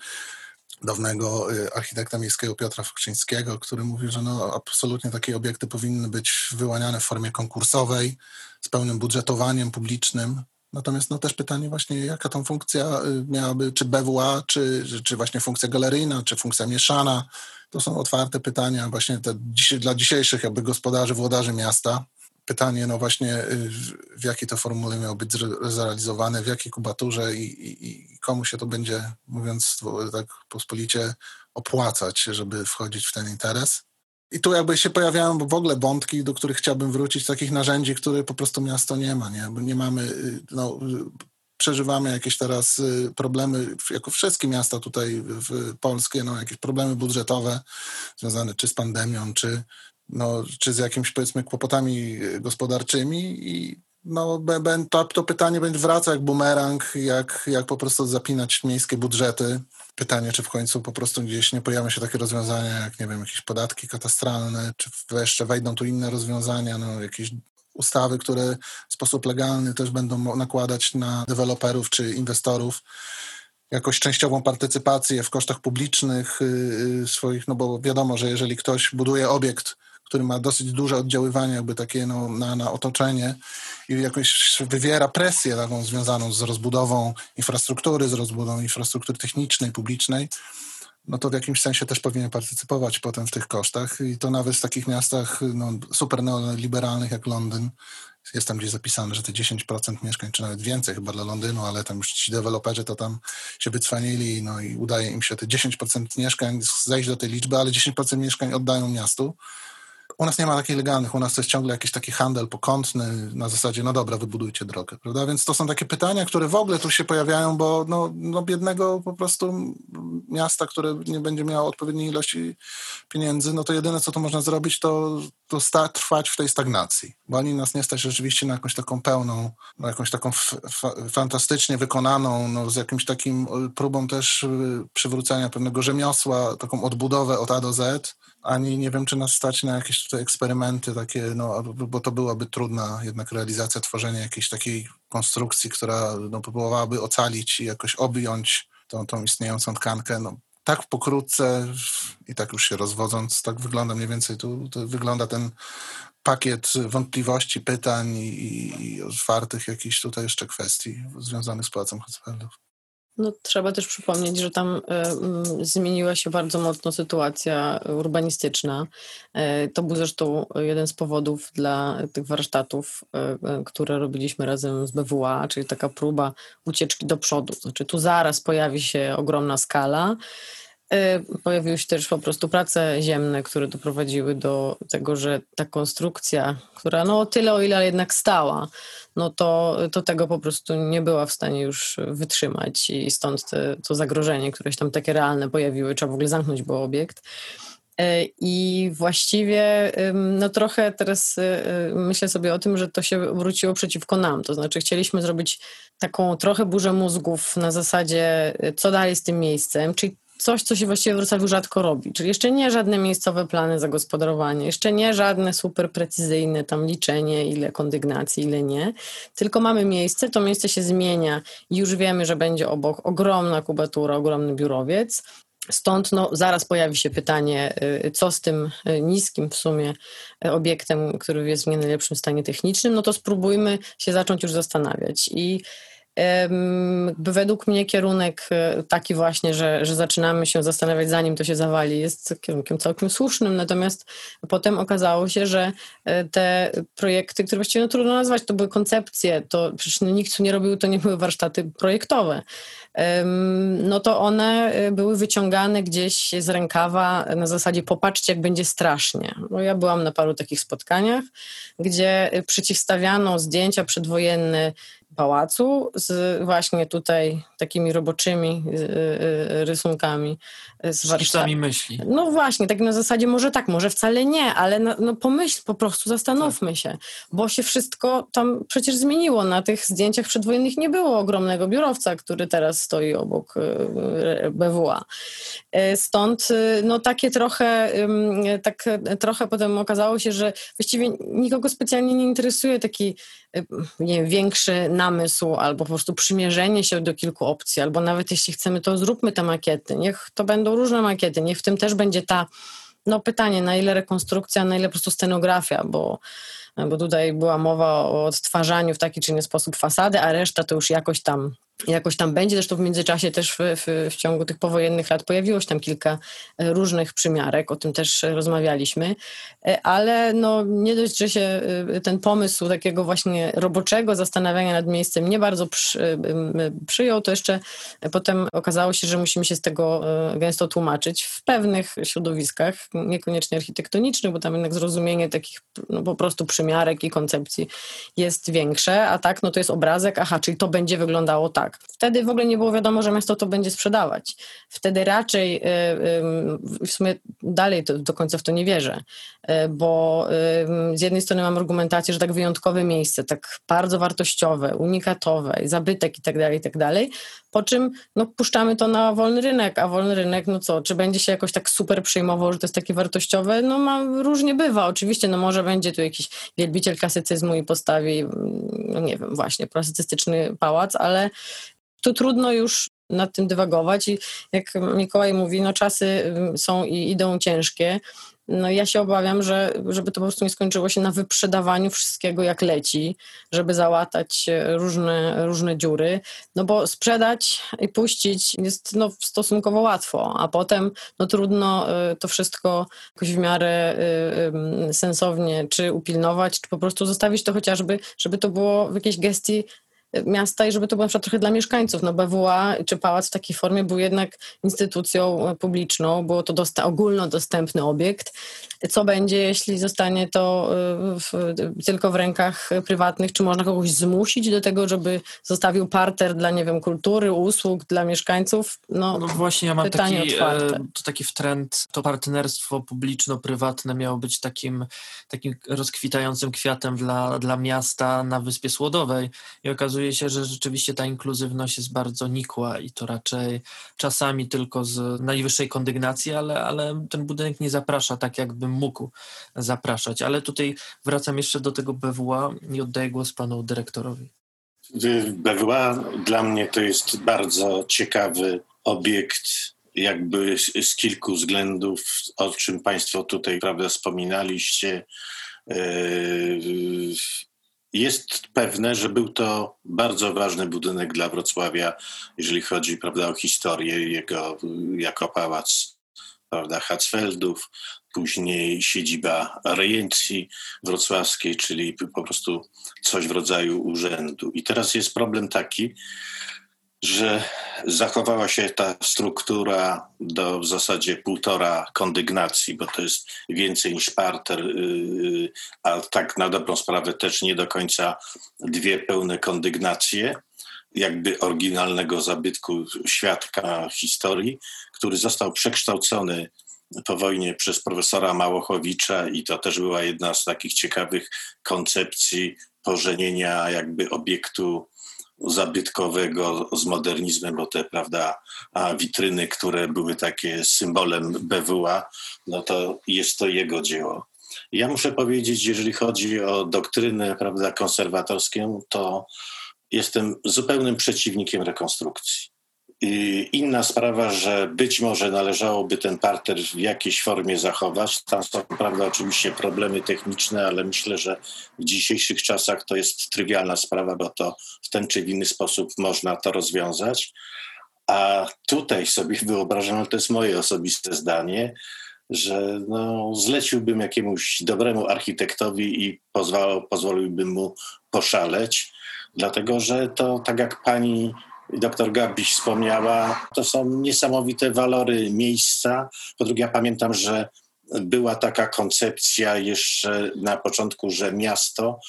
dawnego y, architekta miejskiego Piotra Fukrzyńskiego, który mówi, że no, absolutnie takie obiekty powinny być wyłaniane w formie konkursowej, z pełnym budżetowaniem publicznym. Natomiast no, też pytanie właśnie, jaka tą funkcja y, miałaby, czy BWA, czy, czy właśnie funkcja galeryjna, czy funkcja mieszana. To są otwarte pytania właśnie te, dla dzisiejszych jakby gospodarzy, włodarzy miasta pytanie, no właśnie, y, w jakiej to formule miało być zrealizowane, w jakiej kubaturze i, i, i, komu się to będzie, mówiąc tak pospolicie, opłacać, żeby wchodzić w ten interes. I tu jakby się pojawiają w ogóle wątki, do których chciałbym wrócić, takich narzędzi, które po prostu miasto nie ma, nie? Nie mamy, y, no, przeżywamy jakieś teraz y, problemy, jako wszystkie miasta tutaj w polskie, no, jakieś problemy budżetowe związane czy z pandemią, czy no, czy z jakimiś powiedzmy kłopotami gospodarczymi i no, to, to pytanie będzie wracać jak bumerang, jak, jak po prostu zapinać miejskie budżety. Pytanie, czy w końcu po prostu gdzieś nie pojawią się takie rozwiązania, jak nie wiem, jakieś podatki katastralne, czy jeszcze wejdą tu inne rozwiązania, no, jakieś ustawy, które w sposób legalny też będą nakładać na deweloperów czy inwestorów jakąś częściową partycypację w kosztach publicznych y, y, swoich, no bo wiadomo, że jeżeli ktoś buduje obiekt, który ma dosyć duże oddziaływanie jakby takie no, na, na otoczenie i jakoś wywiera presję taką związaną z rozbudową infrastruktury, z rozbudową infrastruktury technicznej, publicznej, no to w jakimś sensie też powinien partycypować potem w tych kosztach i to nawet w takich miastach no, super neoliberalnych jak Londyn jest tam gdzieś zapisane, że te 10% mieszkań, czy nawet więcej chyba dla Londynu, ale tam już ci deweloperzy to tam się wycwanili, no i udaje im się te 10% mieszkań zejść do tej liczby, ale 10% mieszkań oddają miastu. U nas nie ma takich legalnych, u nas to jest ciągle jakiś taki handel pokątny na zasadzie, no dobra, wybudujcie drogę, prawda? Więc to są takie pytania, które w ogóle tu się pojawiają, bo no, no biednego po prostu miasta, które nie będzie miało odpowiedniej ilości pieniędzy, no to jedyne, co tu można zrobić, to, to sta- trwać w tej stagnacji, bo ani nas nie stać rzeczywiście na jakąś taką pełną, na jakąś taką fantastycznie wykonaną, no, z jakimś takim próbą też y, przywrócenia pewnego rzemiosła, taką odbudowę od A do Z, ani nie wiem, czy nas stać na jakieś tutaj eksperymenty takie, no, bo to byłaby trudna jednak realizacja, tworzenia jakiejś takiej konstrukcji, która no, próbowałaby ocalić i jakoś objąć tą, tą istniejącą tkankę. No, tak pokrótce i tak już się rozwodząc, tak wygląda mniej więcej tu, wygląda ten pakiet wątpliwości, pytań i, i otwartych jakichś tutaj jeszcze kwestii związanych z Pałacem Hochfeldów. No, trzeba też przypomnieć, że tam y, zmieniła się bardzo mocno sytuacja urbanistyczna. Y, to był zresztą jeden z powodów dla tych warsztatów, y, które robiliśmy razem z BWA, czyli taka próba ucieczki do przodu. Znaczy, tu zaraz pojawi się ogromna skala. Pojawiły się też po prostu prace ziemne, które doprowadziły do tego, że ta konstrukcja, która no tyle o ile jednak stała, no to, to tego po prostu nie była w stanie już wytrzymać i stąd te, to zagrożenie, które się tam takie realne pojawiły, trzeba w ogóle zamknąć był obiekt. E, I właściwie no trochę teraz e, e, myślę sobie o tym, że to się obróciło przeciwko nam. To znaczy, chcieliśmy zrobić taką trochę burzę mózgów na zasadzie, co dalej z tym miejscem, czyli coś, co się właściwie w Wrocławiu rzadko robi. Czyli jeszcze nie żadne miejscowe plany zagospodarowania, jeszcze nie żadne super precyzyjne tam liczenie, ile kondygnacji, ile nie, tylko mamy miejsce, to miejsce się zmienia i już wiemy, że będzie obok ogromna kubatura, ogromny biurowiec. Stąd no, zaraz pojawi się pytanie, y, co z tym y, niskim w sumie y, obiektem, który jest w nie najlepszym stanie technicznym, no to spróbujmy się zacząć już zastanawiać. I według mnie kierunek e, taki właśnie, że, że zaczynamy się zastanawiać zanim to się zawali jest kierunkiem całkiem słusznym, natomiast potem okazało się, że e, te projekty, które właściwie no, trudno nazwać, to były koncepcje, to przecież no, nikt tu nie robił, to nie były warsztaty projektowe no to one e, były wyciągane gdzieś z rękawa na zasadzie popatrzcie, jak będzie strasznie. Bo ja byłam na paru takich spotkaniach, gdzie przeciwstawiano zdjęcia przedwojenne pałacu z właśnie tutaj takimi roboczymi y, y, rysunkami z, z myśli. No właśnie, tak na zasadzie może tak, może wcale nie, ale no, no pomyśl po prostu, zastanówmy tak. się, bo się wszystko tam przecież zmieniło. Na tych zdjęciach przedwojennych nie było ogromnego biurowca, który teraz stoi obok y, BWA. Stąd no takie trochę, tak trochę potem okazało się, że właściwie nikogo specjalnie nie interesuje taki nie wiem, większy namysł albo po prostu przymierzenie się do kilku opcji, albo nawet jeśli chcemy, to zróbmy te makiety. Niech to będą różne makiety, niech w tym też będzie ta, no pytanie, na ile rekonstrukcja, na ile po prostu scenografia, bo, bo tutaj była mowa o odtwarzaniu w taki czy inny sposób fasady, a reszta to już jakoś tam jakoś tam będzie. Zresztą w międzyczasie też w, w, w, ciągu tych powojennych lat pojawiło się tam kilka e, różnych przymiarek, o tym też rozmawialiśmy, e, ale no nie dość, że się e, ten pomysł takiego właśnie roboczego zastanawiania nad miejscem nie bardzo przy, przyjął, to jeszcze potem okazało się, że musimy się z tego gęsto tłumaczyć w pewnych środowiskach, niekoniecznie architektonicznych, bo tam jednak zrozumienie takich no, po prostu przymiarek i koncepcji jest większe, a tak, no to jest obrazek, aha, czyli to będzie wyglądało tak. Wtedy w ogóle nie było wiadomo, że miasto to będzie sprzedawać. Wtedy raczej, w sumie dalej to, do końca w to nie wierzę, bo z jednej strony mam argumentację, że tak wyjątkowe miejsce, tak bardzo wartościowe, unikatowe, zabytek i tak dalej, i tak dalej, po czym no, puszczamy to na wolny rynek, a wolny rynek, no co, czy będzie się jakoś tak super przejmował, że to jest takie wartościowe? No ma, różnie bywa, oczywiście, no może będzie tu jakiś wielbiciel klasycyzmu i postawi, no nie wiem, właśnie, klasycystyczny pałac, ale tu trudno już nad tym dywagować i jak Mikołaj mówi, no czasy są i idą ciężkie, no ja się obawiam, że żeby to po prostu nie skończyło się na wyprzedawaniu wszystkiego jak leci, żeby załatać różne, różne dziury, no bo sprzedać i puścić jest no, stosunkowo łatwo, a potem no trudno y, to wszystko jakoś w miarę y, sensownie czy upilnować, czy po prostu zostawić to chociażby, żeby to było w jakiejś gestii miasta i żeby to było na przykład trochę dla mieszkańców. No BWA czy pałac w takiej formie był jednak instytucją publiczną, było to dosta- ogólnodostępny obiekt. Co będzie, jeśli zostanie to y, w, tylko w rękach prywatnych? Czy można kogoś zmusić do tego, żeby zostawił parter dla, nie wiem, kultury, usług, dla mieszkańców? No, no właśnie, ja mam taki, e, to taki trend, to partnerstwo publiczno-prywatne miało być takim, takim rozkwitającym kwiatem dla, dla miasta na Wyspie Słodowej i okazuje okazuje się, że rzeczywiście ta inkluzywność jest bardzo nikła i to raczej czasami tylko z najwyższej kondygnacji, ale, ale ten budynek nie zaprasza tak, jakby mógł zapraszać. Ale tutaj wracam jeszcze do tego BWA i oddaję głos panu dyrektorowi. BWA dla mnie to jest bardzo ciekawy obiekt, jakby z, kilku względów, o czym Państwo tutaj prawda, wspominaliście. Jest pewne, że był to bardzo ważny budynek dla Wrocławia, jeżeli chodzi prawda, o historię jego jako pałac prawda, Hatzfeldów, później siedziba rejencji wrocławskiej, czyli po prostu coś w rodzaju urzędu. I teraz jest problem taki, że zachowała się ta struktura do w zasadzie półtora kondygnacji, bo to jest więcej niż parter, y, y, a tak na dobrą sprawę też nie do końca dwie pełne kondygnacje jakby oryginalnego zabytku świadka historii, który został przekształcony po wojnie przez profesora Małochowicza i to też była jedna z takich ciekawych koncepcji pożenienia jakby obiektu zabytkowego z modernizmem, bo te prawda, witryny, które były takie symbolem BWA, no to jest to jego dzieło. Ja muszę powiedzieć, jeżeli chodzi o doktrynę prawda, konserwatorską, to jestem zupełnym przeciwnikiem rekonstrukcji. Inna sprawa, że być może należałoby ten parter w jakiejś formie zachować. Tam są, prawda, oczywiście problemy techniczne, ale myślę, że w dzisiejszych czasach to jest trywialna sprawa, bo to w ten czy inny sposób można to rozwiązać. A tutaj sobie wyobrażam, to jest moje osobiste zdanie, że no, zleciłbym jakiemuś dobremu architektowi i pozwalał, pozwoliłbym mu poszaleć, dlatego że to tak jak pani doktor Gabiś wspomniała, to są niesamowite walory miejsca. Po drugie, ja pamiętam, że była taka koncepcja jeszcze na początku, że miasto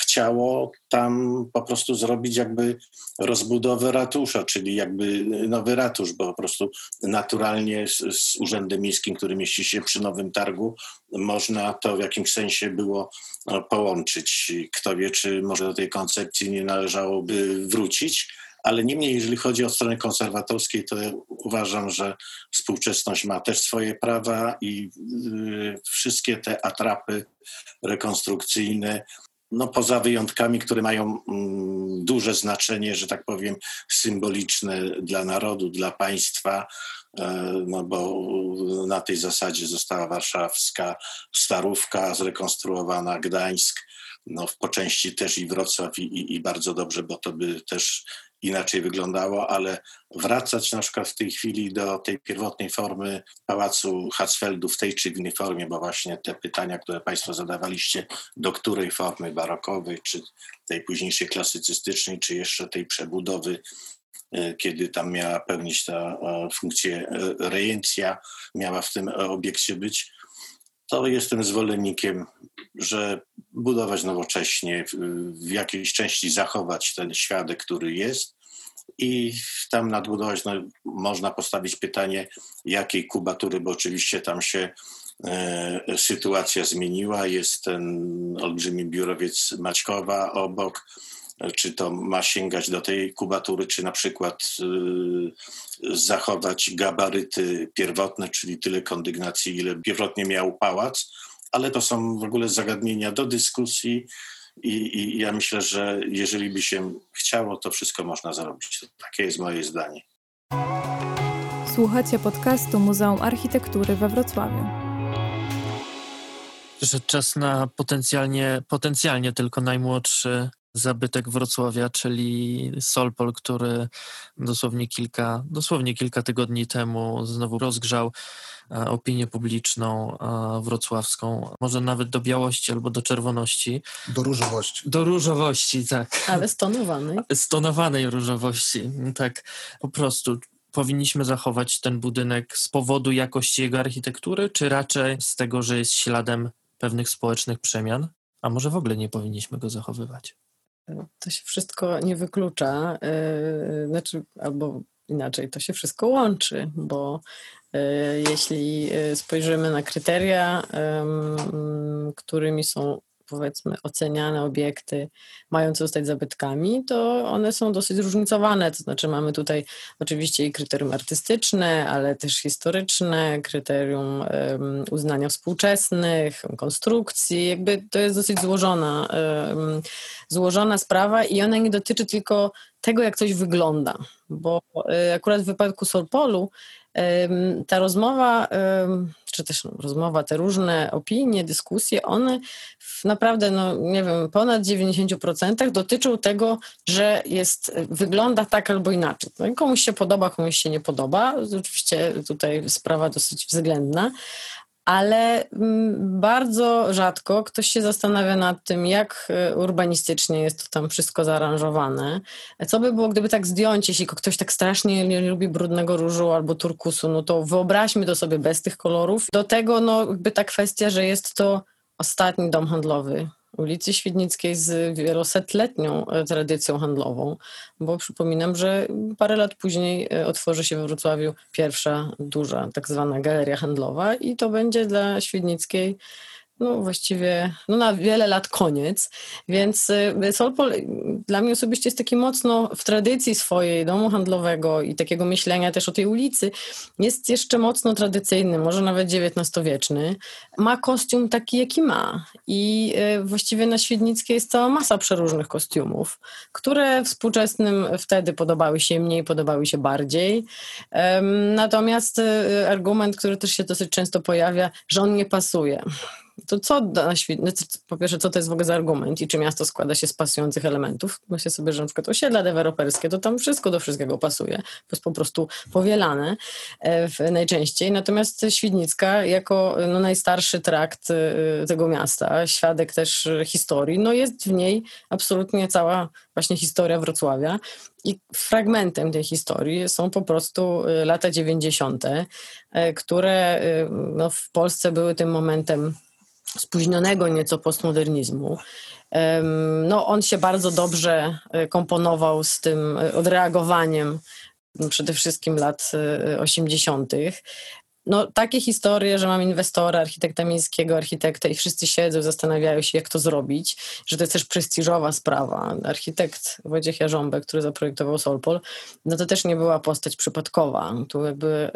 chciało tam po prostu zrobić jakby rozbudowę ratusza, czyli jakby nowy ratusz, bo po prostu naturalnie z, z Urzędem Miejskim, który mieści się przy Nowym Targu, można to w jakimś sensie było połączyć. Kto wie, czy może do tej koncepcji nie należałoby wrócić ale niemniej, jeżeli chodzi o stronę konserwatorską, to uważam, że współczesność ma też swoje prawa i y, wszystkie te atrapy rekonstrukcyjne, no poza wyjątkami, które mają mm, duże znaczenie, że tak powiem, symboliczne dla narodu, dla państwa, e, no bo na tej zasadzie została warszawska Starówka zrekonstruowana, Gdańsk, no po części też i Wrocław i, i, i bardzo dobrze, bo to by też inaczej wyglądało, ale wracać na przykład w tej chwili do tej pierwotnej formy Pałacu Hatzfeldu w tej czy innej formie, bo właśnie te pytania, które Państwo zadawaliście, do której formy barokowej, czy tej późniejszej klasycystycznej, czy jeszcze tej przebudowy e, kiedy tam miała pełnić ta e, funkcję e, rejencja, miała w tym obiekcie być, to jestem zwolennikiem, że budować nowocześnie, w jakiejś części zachować ten świadek, który jest i tam nadbudować, no, można postawić pytanie, jakiej kubatury, bo oczywiście tam się e, sytuacja zmieniła, jest ten olbrzymi biurowiec Maćkowa obok, czy to ma sięgać do tej kubatury, czy na przykład y, zachować gabaryty pierwotne, czyli tyle kondygnacji, ile pierwotnie miał pałac, ale to są w ogóle zagadnienia do dyskusji i, i ja myślę, że jeżeli by się chciało, to wszystko można zrobić. Takie jest moje zdanie. Słuchacie podcastu Muzeum Architektury we Wrocławiu. Przyszedł czas na potencjalnie, potencjalnie tylko najmłodszy zabytek Wrocławia, czyli Solpol, który dosłownie kilka, dosłownie kilka tygodni temu znowu rozgrzał e, opinię publiczną e, wrocławską, może nawet do białości albo do czerwoności. Do różowości. Do różowości, tak. Ale stonowanej. Stonowanej różowości, tak. Po prostu powinniśmy zachować ten budynek z powodu jakości jego architektury, czy raczej z tego, że jest śladem pewnych społecznych przemian? A może w ogóle nie powinniśmy go zachowywać? To się wszystko nie wyklucza, yy, znaczy, albo inaczej, to się wszystko łączy, bo yy, jeśli yy, spojrzymy na kryteria, którymi są powiedzmy oceniane obiekty mające zostać zabytkami, to one są dosyć zróżnicowane. To znaczy mamy tutaj oczywiście i kryterium artystyczne, ale też historyczne, kryterium um, uznania współczesnych, konstrukcji. Jakby to jest dosyć złożona, um, złożona sprawa i ona nie dotyczy tylko tego, jak coś wygląda, bo um, akurat w wypadku Solpolu ta rozmowa, czy też rozmowa, te różne opinie, dyskusje, one naprawdę, no nie wiem, ponad 90% dotyczą tego, że jest, wygląda tak albo inaczej. No, komuś się podoba, komuś się nie podoba. Oczywiście tutaj sprawa dosyć względna, ale mm, bardzo rzadko ktoś się zastanawia nad tym, jak e, urbanistycznie jest to tam wszystko zaaranżowane. Co by było, gdyby tak zdjąć, jeśli ktoś tak strasznie nie lubi brudnego różu albo turkusu, no to wyobraźmy to sobie bez tych kolorów. Do tego, no, jakby ta kwestia, że jest to ostatni dom handlowy ulicy Świdnickiej z wielosetletnią e, tradycją handlową, bo przypominam, że parę lat później e, otworzy się we Wrocławiu pierwsza duża tak zwana galeria handlowa i to będzie dla Świdnickiej no właściwie no na wiele lat koniec, więc y, Solpol dla mnie osobiście jest taki mocno w tradycji swojej domu handlowego i takiego myślenia też o tej ulicy, jest jeszcze mocno tradycyjny, może nawet XIX-wieczny. Ma kostium taki, jaki ma i y, właściwie na Świdnickiej jest cała masa przeróżnych kostiumów, które współczesnym wtedy podobały się mniej, podobały się bardziej. Natomiast y, argument, który też się dosyć często pojawia, że on nie pasuje to co na świecie, no po pierwsze, co to jest w ogóle za argument i czy miasto składa się z pasujących elementów? Myślę sobie, że na przykład osiedla deweloperskie, to tam wszystko do wszystkiego pasuje, to jest po prostu powielane e, w, najczęściej. Natomiast Świdnicka, jako no, najstarszy trakt e, tego miasta, świadek też historii, no jest w niej absolutnie cała właśnie historia Wrocławia. I fragmentem tej historii są po prostu e, lata 90., które no, w Polsce były tym momentem spóźnionego nieco postmodernizmu. No, on się bardzo dobrze e, komponował z tym e, odreagowaniem przede wszystkim lat 80. E, no, takie historie, że mam inwestora, architekta miejskiego, architekta i wszyscy siedzą, zastanawiają się, jak to zrobić, że to jest też prestiżowa sprawa. Architekt Wojciech Jarząbek, który zaprojektował Solpol, no to też nie była postać przypadkowa. Tu jakby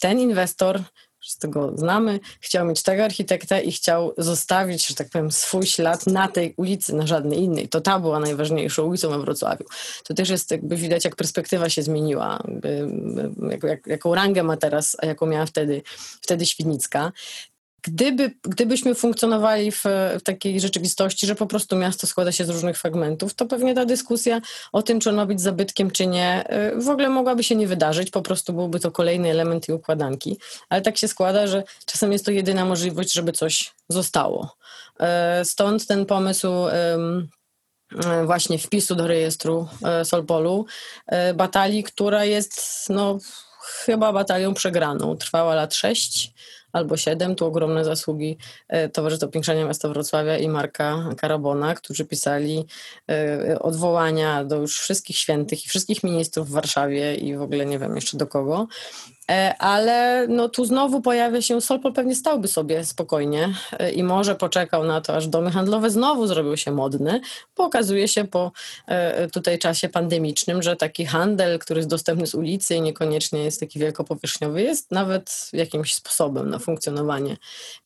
ten inwestor z tego znamy, chciał mieć tego architekta i chciał zostawić, że tak powiem, swój ślad na tej ulicy, na żadnej innej. To ta była najważniejszą ulicą we Wrocławiu. To też jest jakby widać, jak perspektywa się zmieniła, jak, jak, jaką rangę ma teraz, a jaką miała wtedy, wtedy Świdnicka. Gdyby, gdybyśmy funkcjonowali w, w, takiej rzeczywistości, że po prostu miasto składa się z różnych fragmentów, to pewnie ta dyskusja o tym, czy ono być zabytkiem, czy nie, y, w ogóle mogłaby się nie wydarzyć, po prostu byłby to kolejny element tej układanki. Ale tak się składa, że czasem jest to jedyna możliwość, żeby coś zostało. Y, stąd ten pomysł y, właśnie wpisu do rejestru Solpolu, batalii, która jest no, chyba batalią przegraną. Trwała lat sześć albo 7. Tu ogromne zasługi Towarzystwa Upiększania Miasta Wrocławia i Marka Karabona, którzy pisali odwołania do już wszystkich świętych i wszystkich ministrów w Warszawie i w ogóle nie wiem jeszcze do kogo. E, ale no tu znowu pojawia się, Solpol pewnie stałby sobie spokojnie e, i może poczekał na to, aż domy handlowe znowu zrobiły się modne, bo okazuje się po e, tutaj czasie pandemicznym, że taki handel, który jest dostępny z ulicy i niekoniecznie jest taki wielkopowierzchniowy, jest nawet jakimś sposobem na funkcjonowanie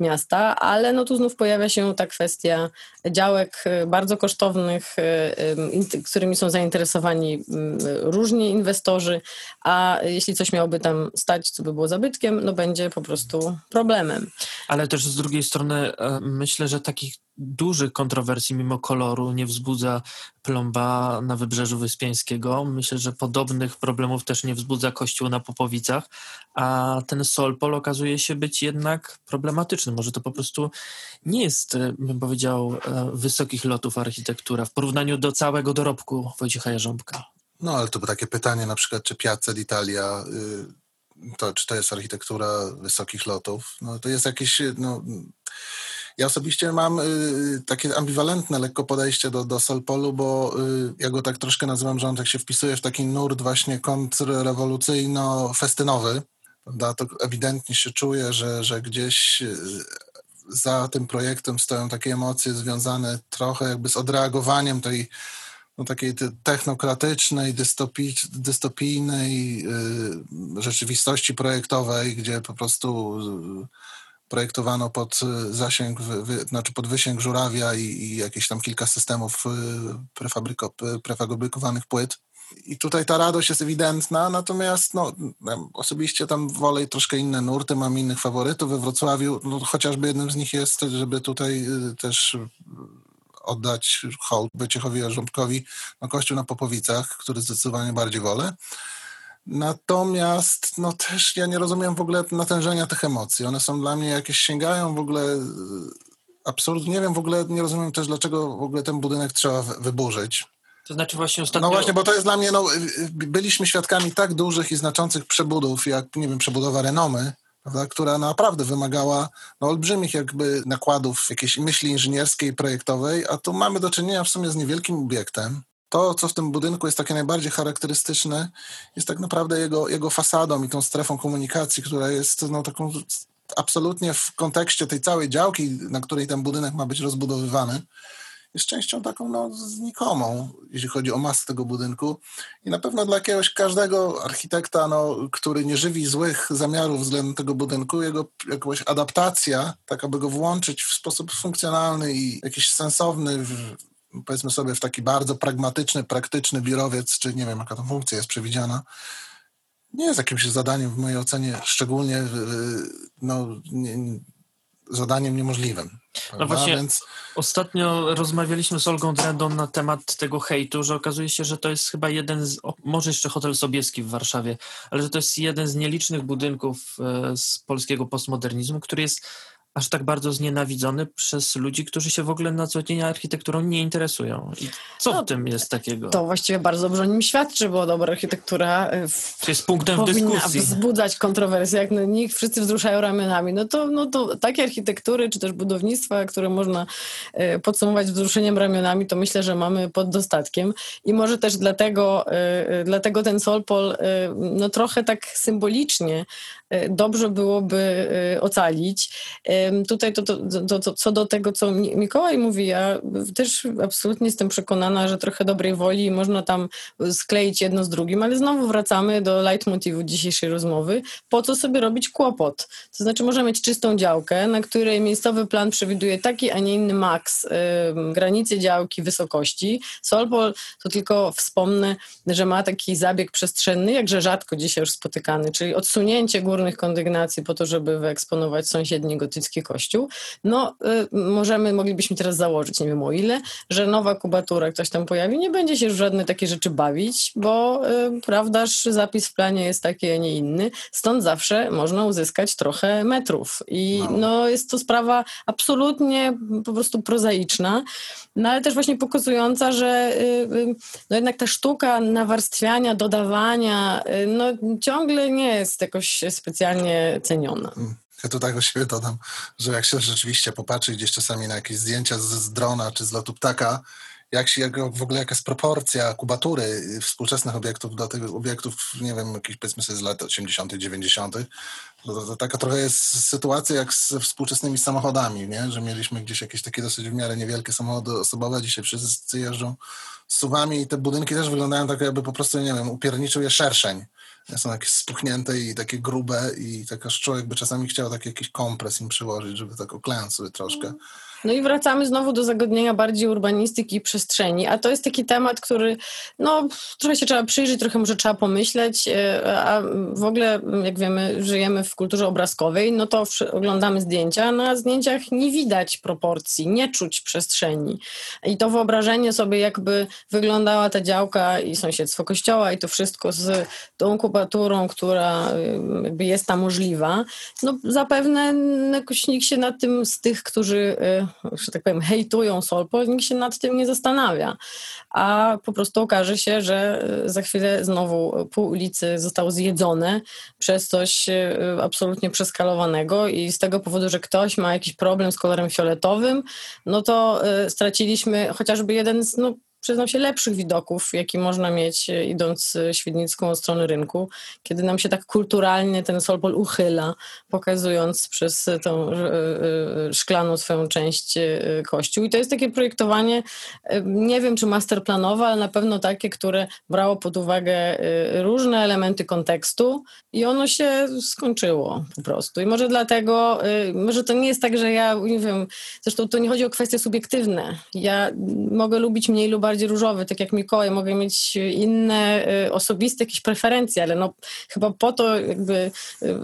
miasta, ale no tu znów pojawia się ta kwestia działek bardzo kosztownych, którymi są zainteresowani różni inwestorzy, a jeśli coś miałoby tam stać stać, co by było zabytkiem, no będzie po prostu problemem. Ale też z drugiej strony e, myślę, że takich dużych kontrowersji mimo koloru nie wzbudza plomba na Wybrzeżu Wyspiańskiego. Myślę, że podobnych problemów też nie wzbudza kościół na Popowicach, a ten Solpol okazuje się być jednak problematyczny. Może to po prostu nie jest, e, bym powiedział, e, wysokich lotów architektura w porównaniu do całego dorobku Wojciecha Jarząbka. No, ale to było takie pytanie na przykład, czy Piazza d'Italia y, to, czy to jest architektura wysokich lotów. No, to jest jakieś. No, ja osobiście mam y, takie ambiwalentne lekko podejście do, do Solpolu, bo y, ja go tak troszkę nazywam, że on tak się wpisuje w taki nurt właśnie kontrrewolucyjno-festynowy. Prawda? To ewidentnie się czuje, że, że gdzieś y, za tym projektem stoją takie emocje związane trochę jakby z odreagowaniem tej no, takiej technokratycznej, dystopi, dystopijnej y, rzeczywistości projektowej, gdzie po prostu y, projektowano pod zasięg, wy, znaczy pod wysięg żurawia i, i, jakieś tam kilka systemów y, prefabryko, prefabrykowanych płyt. I tutaj ta radość jest ewidentna, natomiast no, osobiście tam wolę troszkę inne nurty, mam innych faworytów we Wrocławiu. No, chociażby jednym z nich jest, żeby tutaj też oddać hołd Wojciechowi Jarząbkowi na kościół na Popowicach, który zdecydowanie bardziej wolę. Natomiast no też ja nie rozumiem w ogóle natężenia tych emocji. One są dla mnie jakieś, sięgają w ogóle absolutnie, nie wiem w ogóle, nie rozumiem też dlaczego w ogóle ten budynek trzeba wyburzyć. To znaczy właśnie ostatnio... No właśnie, bo to jest dla mnie, no, byliśmy świadkami tak dużych i znaczących przebudów, jak, nie wiem, przebudowa Renomy, prawda, która naprawdę wymagała no, olbrzymich jakby nakładów jakiejś myśli inżynierskiej projektowej, a tu mamy do czynienia w sumie z niewielkim obiektem. To, co w tym budynku jest takie najbardziej charakterystyczne, jest tak naprawdę jego, jego fasadą i tą strefą komunikacji, która jest no, taką absolutnie w kontekście tej całej działki, na której ten budynek ma być rozbudowywany, jest częścią taką no, znikomą, jeśli chodzi o masę tego budynku. I na pewno dla jakiegoś każdego architekta, no, który nie żywi złych zamiarów względem tego budynku, jego jakaś adaptacja, tak aby go włączyć w sposób funkcjonalny i jakiś sensowny, w, powiedzmy sobie, w taki bardzo pragmatyczny, praktyczny biurowiec, czy nie wiem, jaka to funkcja jest przewidziana, nie jest jakimś zadaniem w mojej ocenie szczególnie no, nie, zadaniem niemożliwym. No właśnie, Więc... ostatnio rozmawialiśmy z Olgą Drendą na temat tego hejtu, że okazuje się, że to jest chyba jeden z, może jeszcze Hotel Sobieski w Warszawie, ale że to jest jeden z nielicznych budynków e, z polskiego postmodernizmu, który jest aż tak bardzo znienawidzony przez ludzi, którzy się w ogóle na co dzień architekturą nie interesują. I co no, w tym jest takiego? To właściwie bardzo dobrze o nim świadczy, bo dobra architektura e, w, jest punktem powinna dyskusji. wzbudzać kontrowersje. Jak no, niech wszyscy wzruszają ramionami, no to, no to takie architektury, czy też budownictwa, które można e, podsumować wzruszeniem ramionami, to myślę, że mamy pod dostatkiem. I może też dlatego, e, dlatego ten Solpol no trochę tak symbolicznie dobrze byłoby ocalić. Tutaj to, to, to, to, co do tego, co Mikołaj mówi, ja też absolutnie jestem przekonana, że trochę dobrej woli można tam skleić jedno z drugim, ale znowu wracamy do leitmotivu dzisiejszej rozmowy. Po co sobie robić kłopot? To znaczy, można mieć czystą działkę, na której miejscowy plan przewiduje taki, a nie inny maks, granicy działki, wysokości. Solpol to tylko wspomnę, że ma taki zabieg przestrzenny, jakże rzadko dzisiaj już spotykany, czyli odsunięcie kondygnacji po to, żeby wyeksponować sąsiedni gotycki kościół, no y, możemy, moglibyśmy teraz założyć, nie wiem o ile, że nowa kubatura ktoś tam pojawi, nie będzie się już żadne takie rzeczy bawić, bo y, prawdaż zapis w planie jest taki, a nie inny, stąd zawsze można uzyskać trochę metrów. I no, no jest to sprawa absolutnie po prostu prozaiczna, no ale też właśnie pokazująca, że y, no jednak ta sztuka nawarstwiania, dodawania, no ciągle nie jest jakoś specjalnie ceniona. Mm. Ja tu tak o siebie dodam, że jak się rzeczywiście popatrzy gdzieś czasami na jakieś zdjęcia z, z drona czy z lotu ptaka, jak się, jak w ogóle jaka jest proporcja kubatury współczesnych obiektów do tych obiektów, nie wiem, jakichś powiedzmy sobie z lat 80., 90., to, to, to, taka trochę jest sytuacja jak z współczesnymi samochodami, nie? że mieliśmy gdzieś jakieś takie dosyć w miarę niewielkie samochody osobowe, dzisiaj wszyscy jeżdżą suwami i te budynki też wyglądają tak jakby po prostu, nie wiem, upierniczył je szerszeń. Są jakieś spuchnięte i takie grube i taka człowiek by czasami chciał taki jakiś kompres im przyłożyć, żeby tak oklęć sobie troszkę. No i wracamy znowu do zagadnienia bardziej urbanistyki i przestrzeni, a to jest taki temat, który no trochę się trzeba przyjrzeć, trochę może trzeba pomyśleć, e, a w ogóle jak wiemy żyjemy w kulturze obrazkowej, no to oglądamy zdjęcia, na zdjęciach nie widać proporcji, nie czuć przestrzeni. I to wyobrażenie sobie jakby wyglądała ta działka i sąsiedztwo kościoła i to wszystko z tą kubaturą, która y, jakby jest tam możliwa, no zapewne jakoś nikt się nad tym z tych, którzy y, że tak powiem, hejtują Solpol, nikt się nad tym nie zastanawia. A po prostu okaże się, że e, za chwilę znowu pół ulicy zostało zjedzone przez coś e, absolutnie przeskalowanego i z tego powodu, że ktoś ma jakiś problem z kolorem fioletowym, no to e, straciliśmy chociażby jeden z no, przyznam się, lepszych widoków, jaki można mieć e, idąc e, Świdnicką stronę rynku, kiedy nam się tak kulturalnie ten Solpol uchyla, pokazując przez tą e, szklaną swoją część kościół. I to jest takie projektowanie, nie wiem czy masterplanowe, ale na pewno takie, które brało pod uwagę różne elementy kontekstu i ono się skończyło po prostu. I może dlatego, może to nie jest tak, że ja, nie wiem, zresztą to nie chodzi o kwestie subiektywne. Ja mogę lubić mniej lub bardziej różowy, tak jak Mikołaj, mogę mieć inne y, osobiste jakieś preferencje, ale no chyba po to jakby y,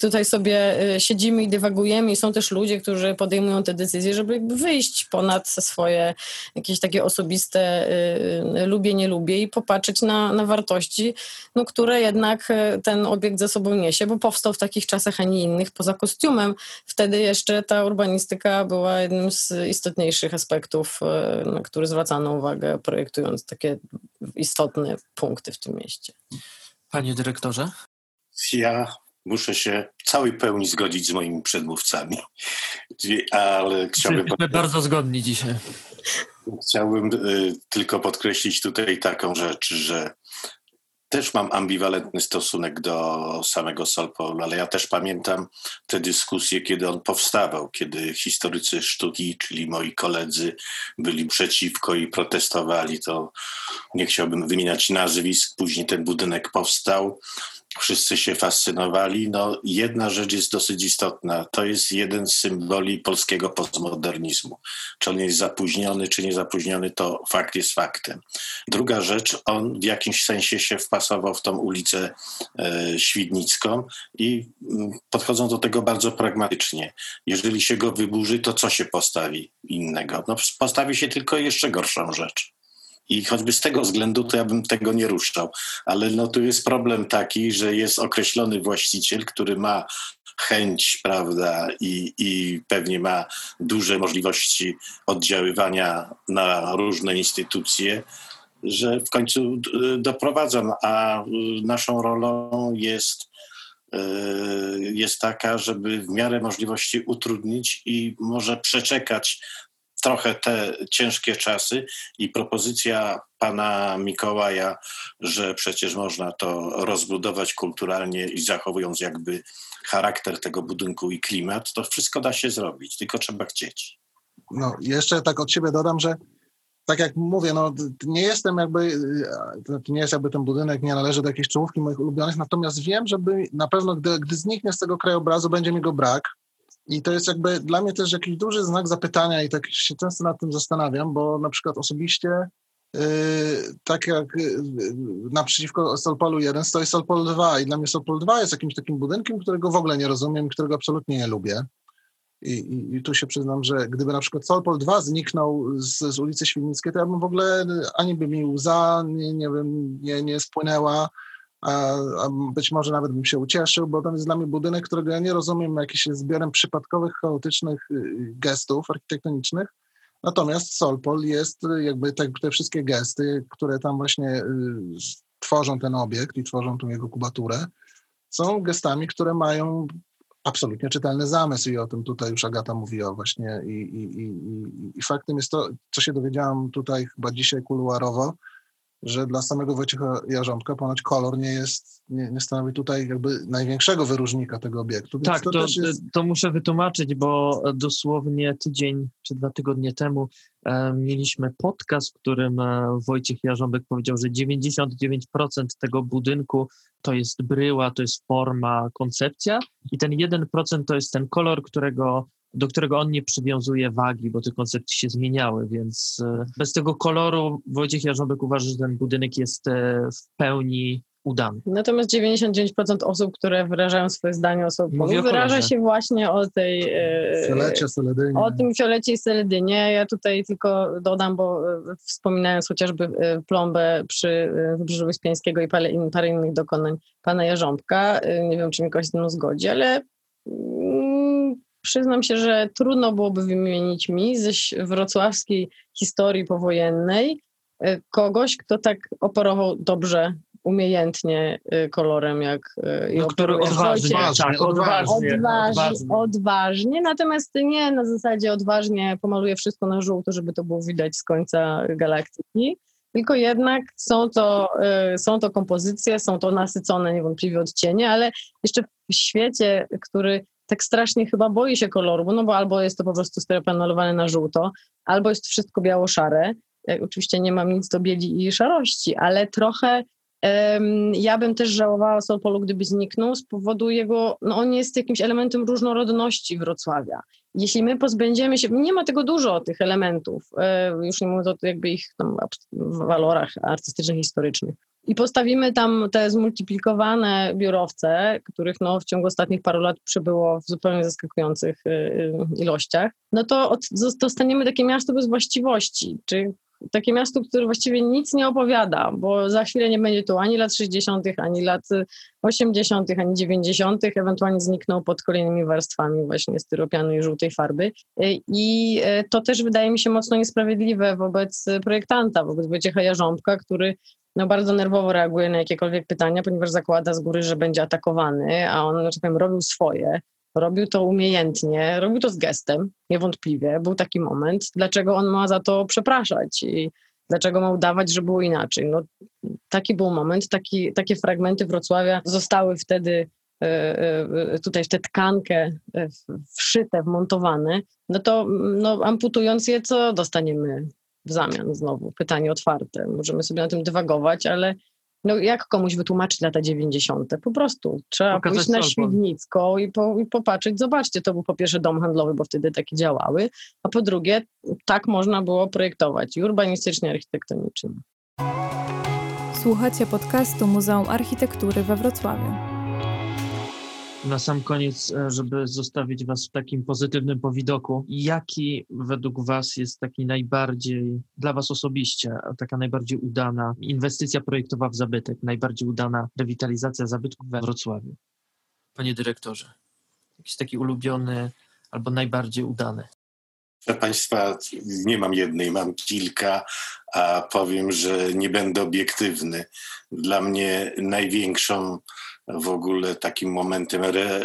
tutaj sobie y, siedzimy i dywagujemy i są też ludzie, którzy podejmują te decyzje, żeby jakby wyjść ponad swoje jakieś takie osobiste lubię, nie lubię i popatrzeć na, na wartości, no, które jednak ten obiekt ze sobą niesie, bo powstał w takich czasach, a nie innych, poza kostiumem. Wtedy jeszcze ta urbanistyka była jednym z istotniejszych aspektów, na który zwracano uwagę projektując takie istotne punkty w tym mieście. Panie dyrektorze? Ja muszę się w całej pełni zgodzić z moimi przedmówcami, ale chciałbym... Jesteśmy bardzo zgodni dzisiaj. Chciałbym y, tylko podkreślić tutaj taką rzecz, że też mam ambiwalentny stosunek do samego Solpolu, ale ja też pamiętam te dyskusje, kiedy on powstawał, kiedy historycy sztuki, czyli moi koledzy, byli przeciwko i protestowali. To nie chciałbym wymieniać nazwisk. Później ten budynek powstał wszyscy się fascynowali. No, jedna rzecz jest dosyć istotna. To jest jeden z symboli polskiego postmodernizmu. Czy on jest zapóźniony, czy nie zapóźniony, to fakt jest faktem. Druga rzecz, on w jakimś sensie się wpasował w tą ulicę e, Świdnicką i mm, podchodzą do tego bardzo pragmatycznie. Jeżeli się go wyburzy, to co się postawi innego? No, postawi się tylko jeszcze gorszą rzecz. I choćby z tego względu to ja bym tego nie ruszał. Ale no tu jest problem taki, że jest określony właściciel, który ma chęć, prawda, i, i pewnie ma duże możliwości oddziaływania na różne instytucje, że w końcu e, doprowadzam, a naszą rolą jest e, jest taka, żeby w miarę możliwości utrudnić i może przeczekać trochę te ciężkie czasy i propozycja pana Mikołaja, że przecież można to rozbudować kulturalnie i zachowując jakby charakter tego budynku i klimat, to wszystko da się zrobić, tylko trzeba chcieć. No, jeszcze tak od siebie dodam, że tak jak mówię, no, nie jestem jakby, znaczy nie jest jakby ten budynek, nie należy do jakiejś czołówki moich ulubionych, natomiast wiem, że na pewno gdy, gdy zniknie z tego krajobrazu, będzie mi go brak, i to jest jakby dla mnie też jakiś duży znak zapytania i tak się często nad tym zastanawiam, bo na przykład osobiście yy, tak jak yy, naprzeciwko Solpolu 1 stoi Solpol 2 i dla mnie Solpol 2 jest jakimś takim budynkiem, którego w ogóle nie rozumiem, którego absolutnie nie lubię. I, i, I, tu się przyznam, że gdyby na przykład Solpol 2 zniknął z, z ulicy Świdnickiej, to ja bym w ogóle ani by mi łza nie, nie, wiem, nie, nie spłynęła, być może nawet bym się ucieszył, bo to jest dla mnie budynek, którego ja nie rozumiem, jakiś zbiorem przypadkowych, chaotycznych y, gestów architektonicznych. Natomiast Solpol jest y, jakby te, te wszystkie gesty, które tam właśnie y, tworzą ten obiekt i tworzą tą jego kubaturę, są gestami, które mają absolutnie czytelny zamysł i o tym tutaj już Agata mówiła właśnie i, i, i, i faktem jest to, co się dowiedziałam tutaj chyba dzisiaj kuluarowo, że dla samego Wojciecha Jarząbka ponoć kolor nie jest, nie, nie stanowi tutaj jakby największego wyróżnika tego obiektu. tak, to, to, jest... to, muszę wytłumaczyć, bo dosłownie tydzień czy dwa tygodnie temu e, mieliśmy podcast, w którym e, Wojciech Jarząbek powiedział, że 99% tego budynku to jest bryła, to jest forma, koncepcja i ten 1% to jest ten kolor, którego do którego on nie przywiązuje wagi, bo te koncepcje się zmieniały, więc e, bez tego koloru Wojciech Jarząbek uważa, że ten budynek jest e, w pełni udany. Natomiast 99% osób, które wyrażają swoje zdanie o wyraża się właśnie o tej... E, Fiolecie, Seledynie. O tym fiolecie i Seledynie. Ja tutaj tylko dodam, bo wspominając chociażby plombę przy Wybrzeżu Wyspiańskiego i parę, parę innych dokonań pana Jarząbka, nie wiem, czy mi ktoś z tym zgodzi, ale przyznam się, że trudno byłoby wymienić mi ze wrocławskiej historii powojennej e, kogoś, kto tak operował dobrze, umiejętnie e, kolorem, jak e, no, który odważnie, odważnie, odważnie, odważnie, natomiast nie na zasadzie odważnie pomaluje wszystko na żółto, żeby to było widać z końca galaktyki, tylko jednak są to, są to kompozycje, są to nasycone niewątpliwie odcienie, ale jeszcze w świecie, który tak strasznie chyba boi się koloru, no bo albo jest to po prostu malowany na żółto, albo jest wszystko biało-szare. Ja oczywiście nie mam nic do bieli i szarości, ale trochę ja bym też żałowała Solpolu, gdyby zniknął z powodu jego, no on jest jakimś elementem różnorodności Wrocławia. Jeśli my pozbędziemy się, nie ma tego dużo tych elementów, e, już nie mówię o jakby ich tam walorach artystycznych, historycznych, i postawimy tam te zmultiplikowane biurowce, których no, w ciągu ostatnich paru lat przybyło w zupełnie zaskakujących y, y, ilościach, no to dostaniemy takie miasto bez właściwości, czy takie miasto, które właściwie nic nie opowiada, bo za chwilę nie będzie tu ani lat 60., ani lat 80., ani 90., ewentualnie znikną pod kolejnymi warstwami właśnie styropianu i żółtej farby. I y, to też wydaje mi się mocno niesprawiedliwe wobec projektanta, wobec Wojciecha Jarząbka, który no bardzo nerwowo reaguje na jakiekolwiek pytania, ponieważ zakłada z góry, że będzie atakowany, a on, że tak powiem, robił swoje. Robił to umiejętnie, robił to z gestem, niewątpliwie. Był taki moment. Dlaczego on ma za to przepraszać i dlaczego ma udawać, że było inaczej? No, taki był moment, taki, takie fragmenty Wrocławia zostały wtedy e, e, tutaj w tę tkankę e, wszyte, wmontowane, no to no, amputując je, co dostaniemy w zamian znowu. Pytanie otwarte. Możemy sobie na tym dywagować, ale no jak komuś wytłumaczyć lata 90. Po prostu trzeba Pokazać pójść na Świdnicką i, po, i popatrzeć. Zobaczcie, to był po pierwsze dom handlowy, bo wtedy takie działały, a po drugie tak można było projektować i urbanistycznie, architektonicznie. Słuchacie podcastu Muzeum Architektury we Wrocławiu na sam koniec, e, żeby zostawić Was w takim pozytywnym powidoku, jaki według Was jest taki najbardziej, dla Was osobiście, taka najbardziej udana inwestycja projektowa w zabytek, najbardziej udana rewitalizacja zabytków we Wrocławiu? Panie dyrektorze, jakiś taki ulubiony albo najbardziej udany? Proszę Państwa, nie mam jednej, mam kilka, a powiem, że nie będę obiektywny. Dla mnie największą w ogóle takim momentem re,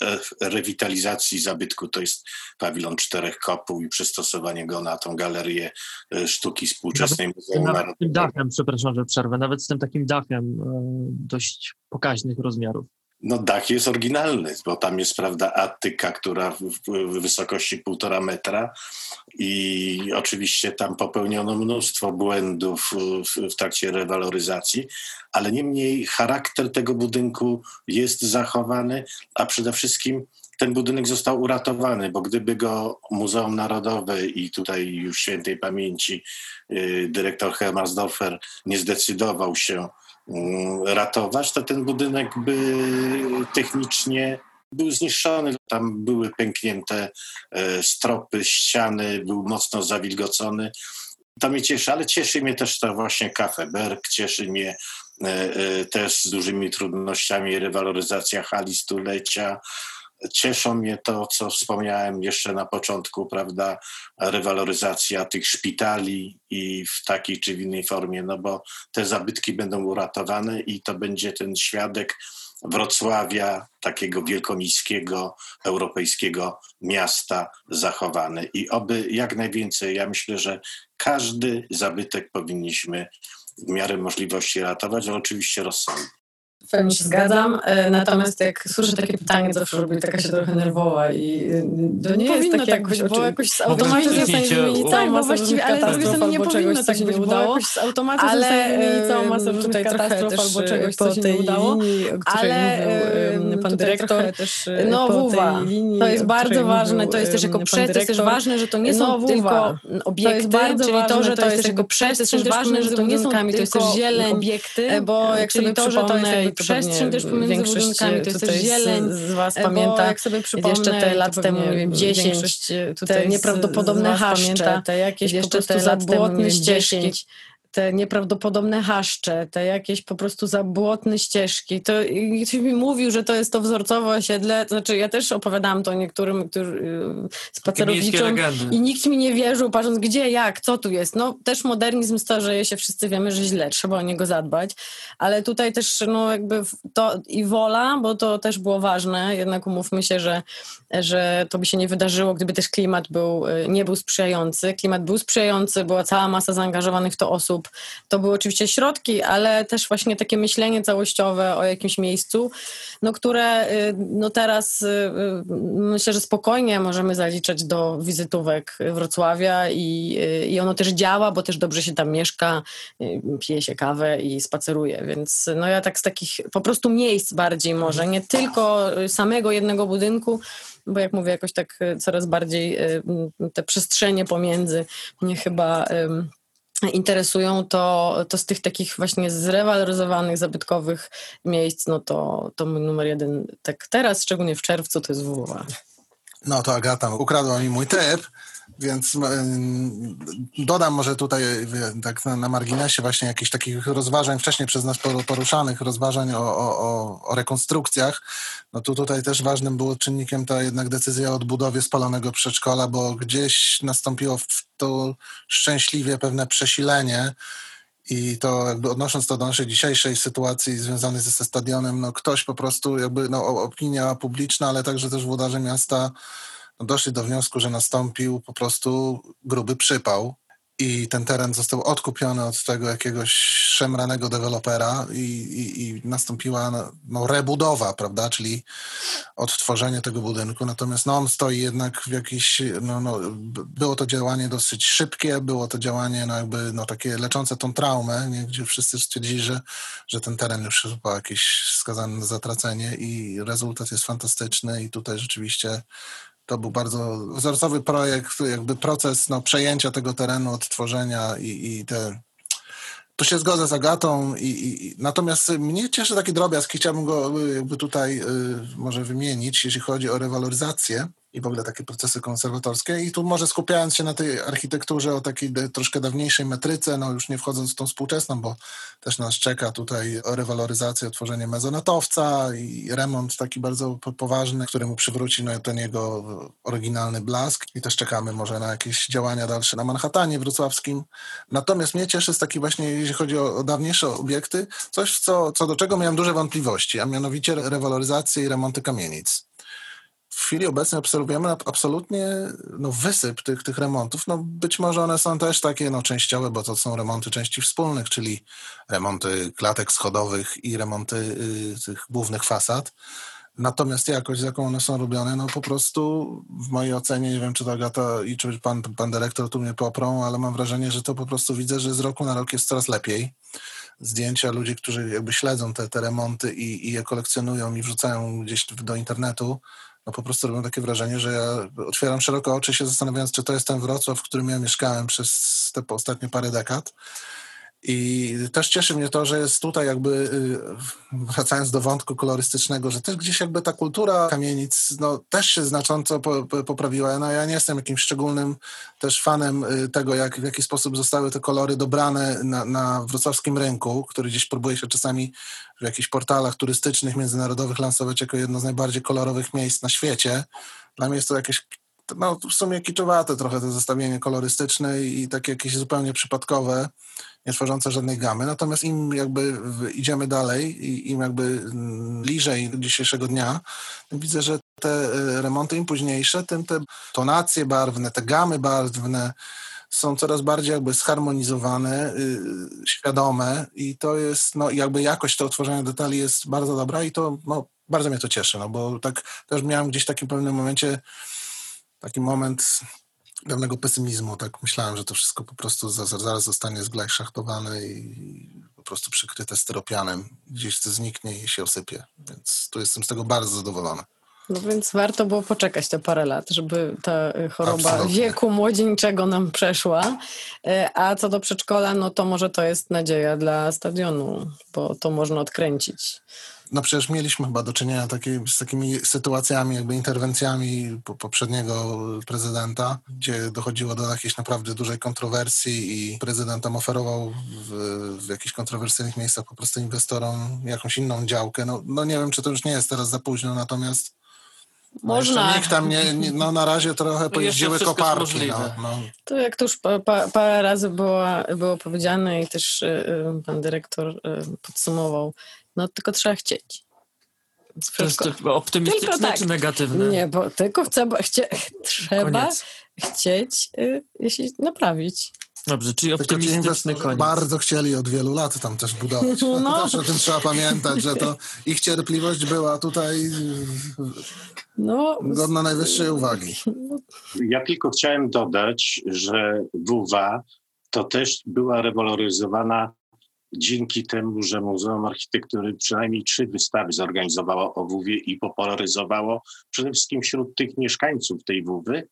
re, rewitalizacji zabytku to jest pawilon czterech kopów i przystosowanie go na tą galerię e, sztuki współczesnej nawet, Muzeum nawet Narodowego. tym dachem, przepraszam, że przerwę, nawet z tym takim dachem e, dość pokaźnych rozmiarów. No dach jest oryginalny, bo tam jest, prawda, atyka, która w, w wysokości półtora metra i oczywiście tam popełniono mnóstwo błędów w, w trakcie rewaloryzacji, ale niemniej charakter tego budynku jest zachowany, a przede wszystkim ten budynek został uratowany, bo gdyby go Muzeum Narodowe i tutaj już świętej pamięci y, dyrektor Hermansdorfer nie zdecydował się ratować, to ten budynek by technicznie był zniszczony. Tam były pęknięte e, stropy, ściany, był mocno zawilgocony. To mnie cieszy, ale cieszy mnie też to właśnie Cafe Berg, cieszy mnie e, e, też z dużymi trudnościami rewaloryzacja hali stulecia, Cieszą mnie to, co wspomniałem jeszcze na początku, prawda, rewaloryzacja tych szpitali i w takiej czy w innej formie, no bo te zabytki będą uratowane i to będzie ten świadek Wrocławia, takiego wielkomiejskiego, europejskiego miasta zachowane. I oby jak najwięcej, ja myślę, że każdy zabytek powinniśmy w miarę możliwości ratować, ale oczywiście rozsądnie. W pełni się zgadzam, e, natomiast jak słyszę takie pytanie, zawsze robię taka się trochę nerwowa i e, to nie jest takie tak być, bo jakoś z automatu zostanie wymienić całą masę właściwie, ale z drugiej strony nie powinno tak być, bo jakoś z automatu ale wymienić całą masę różnych katastrof albo czegoś, co się nie udało. Ale mówił, pan dyrektor, też no WUWA, to jest bardzo ważne, to jest też jako przestrzeń też ważne, że to nie są tylko obiekty, czyli to, że to jest jako przestrzeń, też ważne, że to nie są tylko zieleń, obiekty, bo jak sobie to, że to jest przestrzeń też pomiędzy budynkami, to jest też zieleń. Z, z Was pamięta, jak sobie jeszcze te lat temu, nie wiem, 10, te nieprawdopodobne haszcze, te jakieś po prostu zabłotne ścieżki te nieprawdopodobne haszcze, te jakieś po prostu zabłotne ścieżki. To ktoś mi mówił, że to jest to wzorcowe osiedle, to znaczy ja też opowiadałam to niektórym którzy, y, spacerowiczom i nikt mi nie wierzył, patrząc gdzie, jak, co tu jest. No też modernizm starzeje się, wszyscy wiemy, że źle, trzeba o niego zadbać, ale tutaj też no jakby to i wola, bo to też było ważne, jednak umówmy się, że, że to by się nie wydarzyło, gdyby też klimat był, y, nie był sprzyjający. Klimat był sprzyjający, była cała masa zaangażowanych w to osób, To były oczywiście środki, ale też właśnie takie myślenie całościowe o jakimś miejscu, no, które y, no teraz y, y, myślę, że spokojnie możemy zaliczać do wizytówek Wrocławia i, i ono też działa, bo też dobrze się tam mieszka, pije się kawę i spaceruje, więc no ja tak z takich po prostu miejsc bardziej może, nie tylko samego jednego budynku, bo jak mówię, jakoś tak coraz bardziej te przestrzenie pomiędzy mnie chyba interesują, to, to z tych takich właśnie zrewaloryzowanych, zabytkowych miejsc, no to, to mój numer jeden, tak teraz, szczególnie w czerwcu, to jest WWA. No to Agata ukradła mi mój typ, więc dodam może tutaj tak na, marginesie właśnie jakichś takich rozważań wcześniej przez nas poruszanych, rozważań o, o, o rekonstrukcjach. No tu tutaj też ważnym było czynnikiem ta jednak decyzja o odbudowie spalonego przedszkola, bo gdzieś nastąpiło to szczęśliwie pewne przesilenie i to jakby odnosząc to do naszej dzisiejszej sytuacji związanej ze stadionem, no ktoś po prostu jakby, no opinia publiczna, ale także też włodarze miasta doszli do wniosku, że nastąpił po prostu gruby przypał i ten teren został odkupiony od tego jakiegoś szemranego dewelopera i, i, i, nastąpiła no, rebudowa, prawda, czyli odtworzenie tego budynku. Natomiast no, on stoi jednak w jakiś, no, no, było to działanie dosyć szybkie, było to działanie no, jakby no, takie leczące tą traumę, nie? gdzie wszyscy stwierdzili, że, że ten teren już chyba jakiś skazany na zatracenie i rezultat jest fantastyczny i tutaj rzeczywiście to był bardzo wzorcowy projekt, jakby proces no, przejęcia tego terenu, odtworzenia i, i te tu się zgodzę z Agatą, i, i, natomiast mnie cieszy taki drobiazg i chciałbym go jakby tutaj y, może wymienić, jeśli chodzi o rewaloryzację i w ogóle takie procesy konserwatorskie. I tu może skupiając się na tej architekturze o takiej troszkę dawniejszej metryce, no już nie wchodząc w tą współczesną, bo też nas czeka tutaj o rewaloryzację, otworzenie mezonatowca i remont taki bardzo poważny, który mu przywróci no, ten jego oryginalny blask. I też czekamy może na jakieś działania dalsze na Manhattanie wrocławskim. Natomiast mnie cieszy z taki właśnie, jeśli chodzi o, o dawniejsze obiekty, coś, co, co do czego miałem duże wątpliwości, a mianowicie rewaloryzację i remonty kamienic w chwili obecnej obserwujemy absolutnie no, wysyp tych, tych remontów. No, być może one są też takie no, częściowe, bo to są remonty części wspólnych, czyli remonty klatek schodowych i remonty y, tych głównych fasad. Natomiast jakość, z jaką one są robione, no po prostu w mojej ocenie, nie wiem czy to Agata i czy pan, pan dyrektor tu mnie poprą, ale mam wrażenie, że to po prostu widzę, że z roku na rok jest coraz lepiej. Zdjęcia ludzi, którzy jakby śledzą te, te remonty i, i je kolekcjonują i wrzucają gdzieś do internetu, no po prostu robią takie wrażenie, że ja otwieram szeroko oczy się zastanawiając, czy to jest ten Wrocław, w którym ja mieszkałem przez te ostatnie parę dekad. I też cieszy mnie to, że jest tutaj jakby, y, wracając do wątku kolorystycznego, że też gdzieś jakby ta kultura kamienic no, też się znacząco poprawiła. No, ja nie jestem jakimś szczególnym też fanem y, tego, jak, w jaki sposób zostały te kolory dobrane na, na wrocławskim rynku, który gdzieś próbuje się czasami w jakichś portalach turystycznych, międzynarodowych lansować jako jedno z najbardziej kolorowych miejsc na świecie. Dla mnie jest to jakieś no w sumie kiczowate trochę to zestawienie kolorystyczne i takie jakieś zupełnie przypadkowe, nie tworzące żadnej gamy. Natomiast im jakby idziemy dalej i im jakby mm, bliżej dzisiejszego dnia, widzę, że te e, remonty im późniejsze, tym te tonacje barwne, te gamy barwne są coraz bardziej jakby zharmonizowane, yy, świadome i to jest, no jakby jakość tego tworzenia detali jest bardzo dobra i to, no bardzo mnie to cieszy, no bo tak też miałem gdzieś w takim pewnym momencie taki moment pewnego pesymizmu, tak myślałem, że to wszystko po prostu zaraz zostanie zglajszachtowane i po prostu przykryte styropianem, gdzieś to zniknie i się osypie, więc tu jestem z tego bardzo zadowolony. No więc warto było poczekać te parę lat, żeby ta y, choroba Absolutnie. wieku młodzieńczego nam przeszła. Y, a co do przedszkola, no to może to jest nadzieja dla stadionu, bo to można odkręcić. No przecież mieliśmy chyba do czynienia takie, z takimi sytuacjami, jakby interwencjami poprzedniego prezydenta, gdzie dochodziło do jakiejś naprawdę dużej kontrowersji i prezydent tam oferował w, w jakichś kontrowersyjnych miejscach po prostu inwestorom jakąś inną działkę. No, no nie wiem, czy to już nie jest teraz za późno, natomiast no Można. nikt tam nie, nie, no na razie trochę pojeździły koparki. No, no. To jak to już pa, pa, parę razy było, było powiedziane i też y, pan dyrektor y, podsumował, no tylko trzeba chcieć. To jest optymistyczne tylko tak. czy negatywne? Nie, bo tylko trzeba, chcie, trzeba chcieć y, jeśli naprawić. Dobrze, czyli optymistyczny koniec. Bardzo chcieli od wielu lat tam też budować. No. Też o tym trzeba pamiętać, że to ich cierpliwość była tutaj no. godna najwyższej uwagi. Ja tylko chciałem dodać, że WWA to też była rewaloryzowana dzięki temu, że Muzeum Architektury przynajmniej trzy wystawy zorganizowało o WW i popularyzowało przede wszystkim wśród tych mieszkańców tej WW,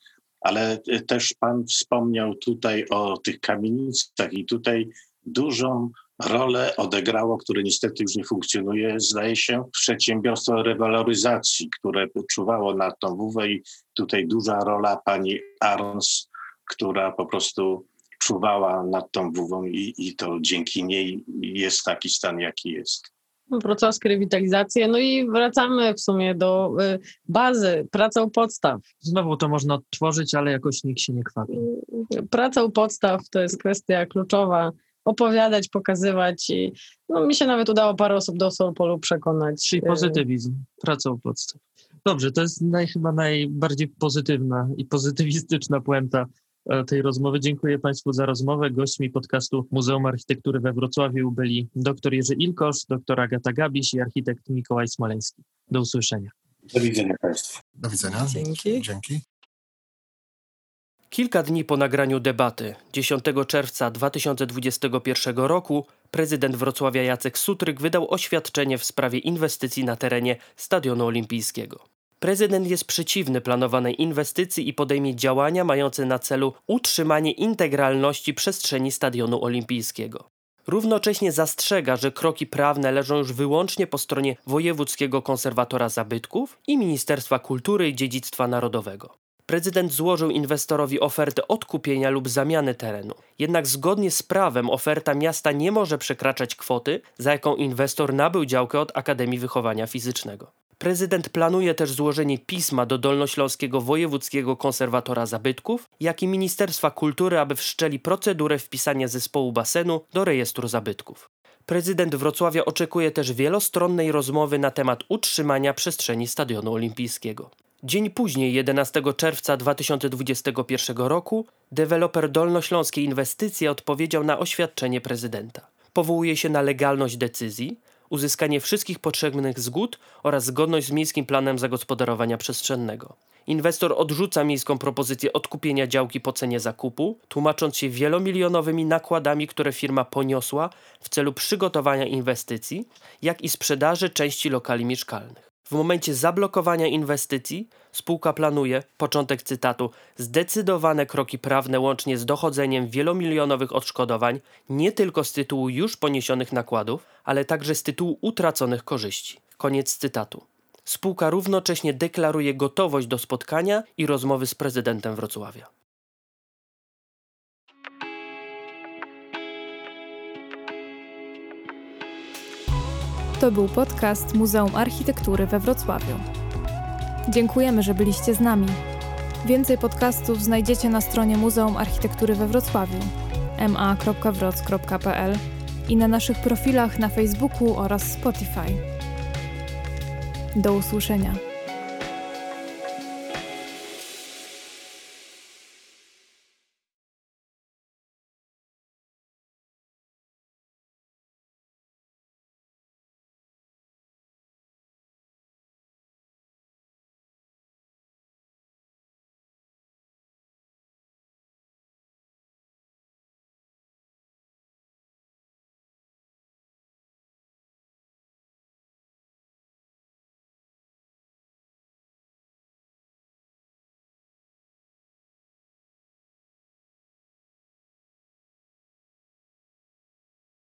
ale też Pan wspomniał tutaj o tych kamienicach i tutaj dużą rolę odegrało, które niestety już nie funkcjonuje, zdaje się, przedsiębiorstwo rewaloryzacji, które czuwało na tą WW i tutaj duża rola pani Arns, która po prostu czuwała nad tą WW i, i to dzięki niej jest taki stan, jaki jest wrocławskie rewitalizacje. No i wracamy w sumie do y, bazy, praca u podstaw. Znowu to można odtworzyć, ale jakoś nikt się nie kwapi. Praca u podstaw to jest kwestia kluczowa. Opowiadać, pokazywać i no, mi się nawet udało parę osób do Solpolu przekonać. Czyli y, pozytywizm, praca u podstaw. Dobrze, to jest naj, chyba najbardziej pozytywna i pozytywistyczna puenta tej rozmowy. Dziękuję Państwu za rozmowę. Gośćmi podcastu Muzeum Architektury we Wrocławiu byli dr Jerzy Ilkosz, dr Agata Gabiś i architekt Mikołaj Smoleński. Do usłyszenia. Do widzenia Państwu. Do widzenia. Dzięki. Dzięki. Kilka dni po nagraniu debaty, 10 czerwca 2021 roku, prezydent Wrocławia Jacek Sutryk wydał oświadczenie w sprawie inwestycji na terenie Stadionu Olimpijskiego. Prezydent jest przeciwny planowanej inwestycji i podejmie działania mające na celu utrzymanie integralności przestrzeni Stadionu Olimpijskiego. Równocześnie zastrzega, że kroki prawne leżą już wyłącznie po stronie Wojewódzkiego Konserwatora Zabytków i Ministerstwa Kultury i Dziedzictwa Narodowego. Prezydent złożył inwestorowi ofertę odkupienia lub zamiany terenu. Jednak zgodnie z prawem oferta miasta nie może przekraczać kwoty, za jaką inwestor nabył działkę od Akademii Wychowania Fizycznego. Prezydent planuje też złożenie pisma do Dolnośląskiego Wojewódzkiego Konserwatora Zabytków, jak i Ministerstwa Kultury, aby wszczeli procedurę wpisania zespołu basenu do rejestru zabytków. Prezydent Wrocławia oczekuje też wielostronnej rozmowy na temat utrzymania przestrzeni Stadionu Olimpijskiego. Dzień później, 11 czerwca 2021 roku, deweloper Dolnośląskiej Inwestycje odpowiedział na oświadczenie prezydenta. Powołuje się na legalność decyzji, uzyskanie wszystkich potrzebnych zgód oraz zgodność z miejskim planem zagospodarowania przestrzennego. Inwestor odrzuca miejską propozycję odkupienia działki po cenie zakupu, tłumacząc się wielomilionowymi nakładami, które firma poniosła w celu przygotowania inwestycji, jak i sprzedaży części lokali mieszkalnych. W momencie zablokowania inwestycji spółka planuje, początek cytatu, zdecydowane kroki prawne łącznie z dochodzeniem wielomilionowych odszkodowań nie tylko z tytułu już poniesionych nakładów, ale także z tytułu utraconych korzyści. Koniec cytatu. Spółka równocześnie deklaruje gotowość do spotkania i rozmowy z prezydentem Wrocławia. To był podcast Muzeum Architektury we Wrocławiu. Dziękujemy, że byliście z nami. Więcej podcastów znajdziecie na stronie Muzeum Architektury we Wrocławiu ma.wroc.pl i na naszych profilach na Facebooku oraz Spotify. Do usłyszenia.